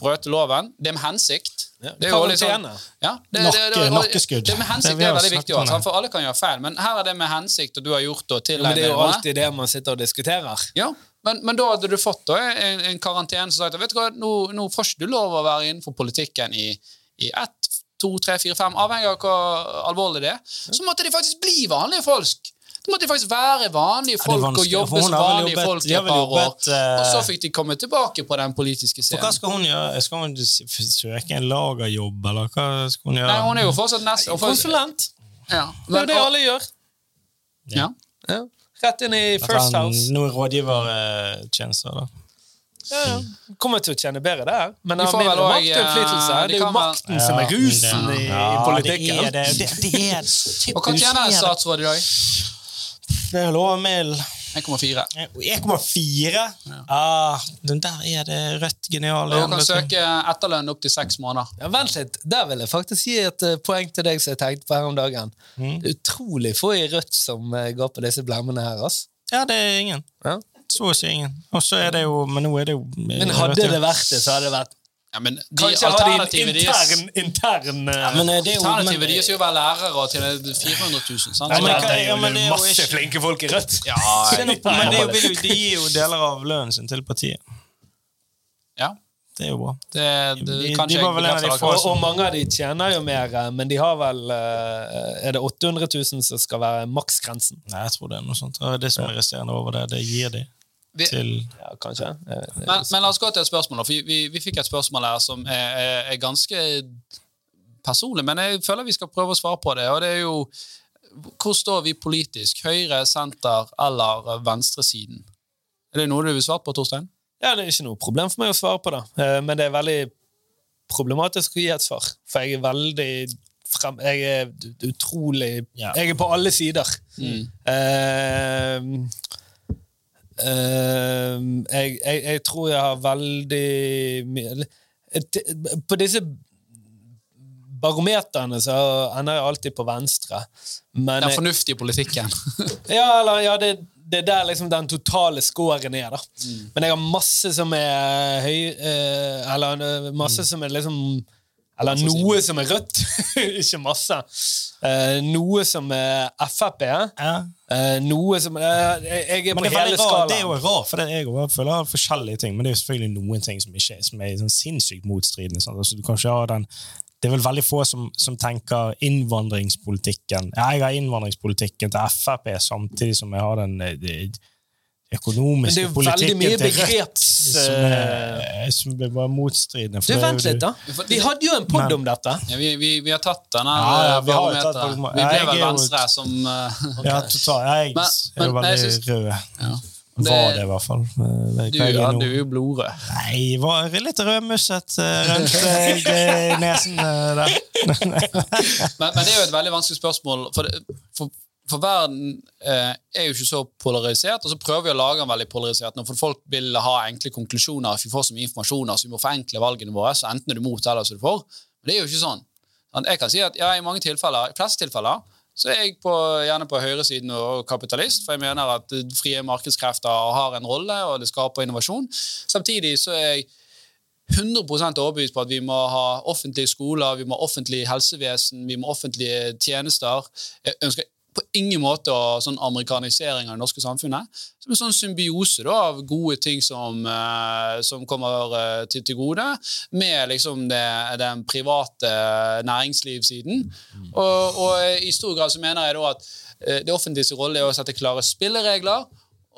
brøt loven, det er med hensikt. Ja, Det er jo litt karantene. ja, det, Nakke- det, det, nakkeskudd. Det med hensikt Det er veldig viktig, også, for alle kan gjøre feil. Men her er det med hensikt, og du har gjort det til Men det er jo alltid det man sitter og diskuterer. Ja, men, men da hadde du fått da, en, en karantene som sagt vet du hva, nå, nå får ikke du lov å være innenfor politikken i, i ett, to, tre, fire, fem, avhengig av hvor alvorlig det er. Så måtte de faktisk bli vanlige folk. Da måtte faktisk være vanlige folk og jobbe som vanlige jobbet- folk i et par år. eh, Og så fikk de komme tilbake på den politiske For hva skal hun gjøre? Skal hun søke en lagerjobb, eller hva skal hun gjøre? Nei, hun er jo fortsatt nest... Konsulent. Ja, Det er det og- alle gjør. ja. Ja. Rett inn i First han, House. noen rådgivertjenester, da. Ja, ja. Kommer til å tjene bedre der. Men De det får vel mindre også, makt og innflytelse. Ja, de Det er jo makten som er rusen i, i politikken. Det er det. det, det er Og hva tjener en statsråd i dag? Det er lov med 1,4. 1,4? Ah, den der er det rødt genial. Du kan søke etterlønn opp til seks måneder. Ja, vent litt. Der vil jeg faktisk gi et eh, poeng til deg som jeg tenkte på her om dagen. Mm. Det er utrolig få i Rødt som eh, går på disse blemmene her. ass. Ja, det er ingen. Ja. Så å si ingen. Og så er det jo Men nå er det jo Men hadde det vært det, så hadde det vært Ja, men de Kanskje de en alternativet intern, deres intern eh, ja, men det er jo, Alternativet deres er jo å være lærere og tjene 400 000. Sant? Ja, men ja, det er ja, jo men det er jo masse ikke- flinke folk i Rødt. ja, det men det er jo, de gir jo deler av lønnen sin til partiet. ja. Det er jo bra. Det, det, De- de vel en av de få akkurat. Og, og mange av de tjener jo mer, eh, men de har vel eh, Er det 800 000 som skal være maksgrensen? Nei, jeg tror det er noe sånt. Det som er resterende over det, det gir de Vi- til Ja, kanskje. Men, men la oss gå til et spørsmål. for Vi, vi fikk et spørsmål her som er, er, er ganske personlig, men jeg føler vi skal prøve å svare på det. og det er jo Hvor står vi politisk? Høyre, senter eller venstresiden? Er det noe du vil svare på, Torstein? Ja, Det er ikke noe problem for meg å svare på det, Eh, men det er veldig problematisk å gi et svar. For jeg er veldig frem... Jeg er utrolig Ja. Jeg er på alle sider. Mm. eh, jeg, jeg, jeg tror jeg har veldig mye På disse barometerne så ender jeg alltid på venstre. Men Den fornuftige politikken. ja, eller, ja det, det er der liksom den totale scoren er. da. Men jeg har masse som er høy eh, Eller masse masse som er liksom Eller noe som er rødt. Ikke masse. Uh, noe som er Frp. ja. Uh, noe som eh, Jeg er på det er, hele skalaen. det er jo rart, for er jeg føler forskjellige ting, men det er jo selvfølgelig noen ting som, ikke, som er sånn sinnssykt motstridende. Sånn. Altså, du kan ikke ha den det er vel veldig få som, som tenker innvandringspolitikken Jeg har innvandringspolitikken til Frp samtidig som jeg har den økonomiske det er politikken til Rødt. Som eh, er, som er bare motstridende. Du, for det er Vent litt, da. Vi hadde jo en pod om dette. Ja, vi, vi, vi har tatt denne Ja, ja, vi tatt barometer. Vi Ja, ble jeg vel Venstre jo- som okay. Ja, totalt. Jeg Men- er jo veldig synes- rød. ja. Var Det- det, i hvert fall. Eh, du, hadde er jo blodrød. Nei, var litt rødmusset eh, rundt eh, nesen eh, der. Men, men det er jo et veldig vanskelig spørsmål. For, for, for verden eh, er jo ikke så polarisert, og så prøver vi å lage den veldig polarisert for folk vil ha enkle konklusjoner. Vi får så mye informasjon, så vi må forenkle valgene våre, så enten er du mot eller så er du for. Men det er jo ikke sånn. Jeg kan si at ja, i mange tilfeller, i fleste tilfeller så er jeg på, gjerne på høyresiden og kapitalist, for jeg mener at frie markedskrefter har en rolle, og det skaper innovasjon. Samtidig så er jeg 100% overbevist på at vi må ha offentlige skoler, vi må ha offentlig helsevesen, vi må ha offentlige tjenester. Jeg ønsker på ingen måte sånn amerikanisering av det norske samfunnet. Som en sånn symbiose da, av gode ting som, eh, som kommer eh, til, til gode, med liksom det, den private næringslivssiden. Og, og i stor grad så mener jeg da at eh, det offentliges rolle er å sette klare spilleregler.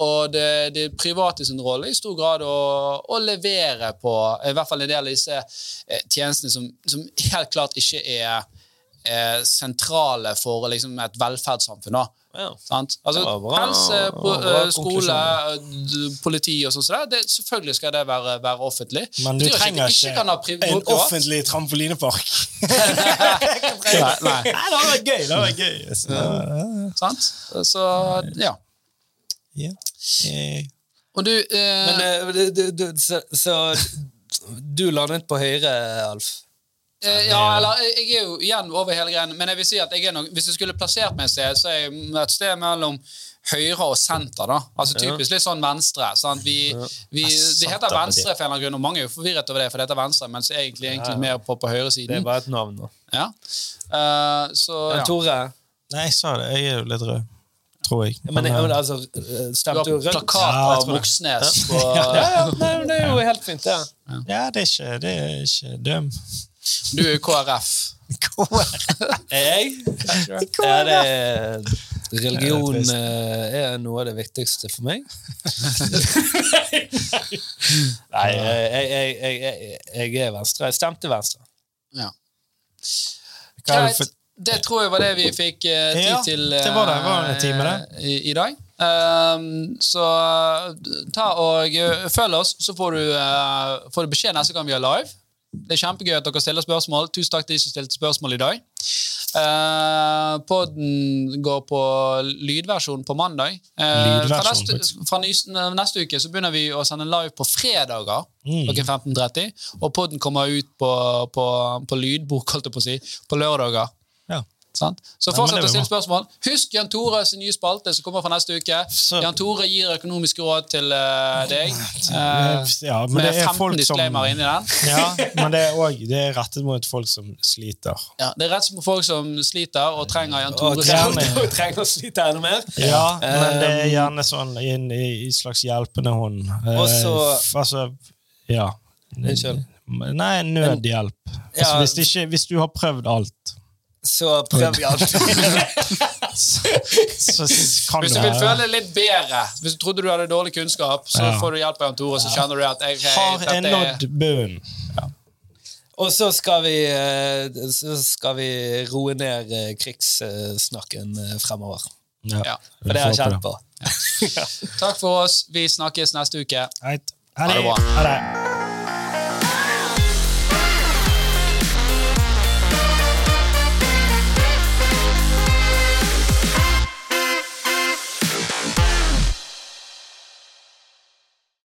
Og det, det private sin rolle i stor grad å, å levere på i hvert fall en del av disse eh, tjenestene som, som helt klart ikke er eh, sentrale for liksom, et velferdssamfunn. da. Ja. Sant? Altså, bra- helse, po bra eh, skole, eh, politi og sånn. så det, selvfølgelig skal det være, være offentlig. Men du trenger ikke, ikke en privat. offentlig trampolinepark. Nei, nei. Nei, det hadde vært gøy! Det hadde vært gøy. Så. Sant? Så ja. Ja. Eh, Og du eh, Men eh, du, du, du, så, så du landet på høyre, Alf? Eh, ja, eller jeg jeg er jo igjen over hele greien, men jeg vil si at jeg er nok, hvis jeg skulle plassert meg et sted, så er jeg et sted mellom høyre og senter. da. Altså Typisk litt sånn venstre. sant? Vi, vi, det heter venstre for en eller annen grunn, og mange er jo forvirret over det, for det heter venstre, mens egentlig, egentlig mer på, på Det er bare et navn, da. Ja. Eh, så ja. Tore, Nei, jeg sa det. Jeg er jo litt rød. Tror jeg. men, Men, men eh, altså, Du stemte du rødt? plakat av. Moxnes på Ja, ja, nei, men det er jo helt fint, det. ja, det er ikke, det er ikke døm. Du er KrF. KrF. Jeg? Ja, det er Religion eh, er noe av det viktigste for meg. Nei, jeg, jeg, jeg, jeg, jeg er venstre. Jeg stemte venstre. Ja. Det Greit. Det tror jeg var det vi fikk eh, tid Ja, til det var det. Var eh, time, det. i, i dag. Um, så ta og følg oss, så får du, uh, får du beskjed neste gang vi er live. Det er kjempegøy at dere stiller spørsmål. Tusen takk til de som stilte spørsmål i dag. Uh, podden går på lydversjon på mandag. Uh, fra, neste, fra neste, uke så begynner vi å sende live på fredager mm. klokken 15.30. Og podden kommer ut på, på, på lydbok, holdt jeg på å si, på lørdager. Sant? Så fortsett å stille spørsmål. Husk Jan Tore sin nye spalte som kommer fra neste uke. Så. Jan Tore gir økonomiske råd til uh, deg. Uh, ja, med 15 disclaimer inni den. Ja, men det er, også, det er rettet mot folk som sliter. Ja, Det er rettet mot folk som sliter og trenger Jan Tore. Og trenger, og trenger å slite enda mer. Ja, men det er um, gjerne sånn i en slags hjelpende hånd. Uh, Også, altså, ja. Unnskyld. Nei, nødhjelp. Altså, hvis, ikke, hvis du har prøvd alt så prøv vi alt. hvis du vil føle litt bedre, hvis du trodde du hadde dårlig kunnskap, så ja. får du hjelp av Jan Tore, så kjenner du at jeg, Har en nådd bunnen? Ja. Og så skal, vi, eh, så skal vi roe ned eh, krigssnakken eh, fremover. Ja. For det har jeg kjent på. Takk for oss. Vi snakkes neste uke. Ha det bra.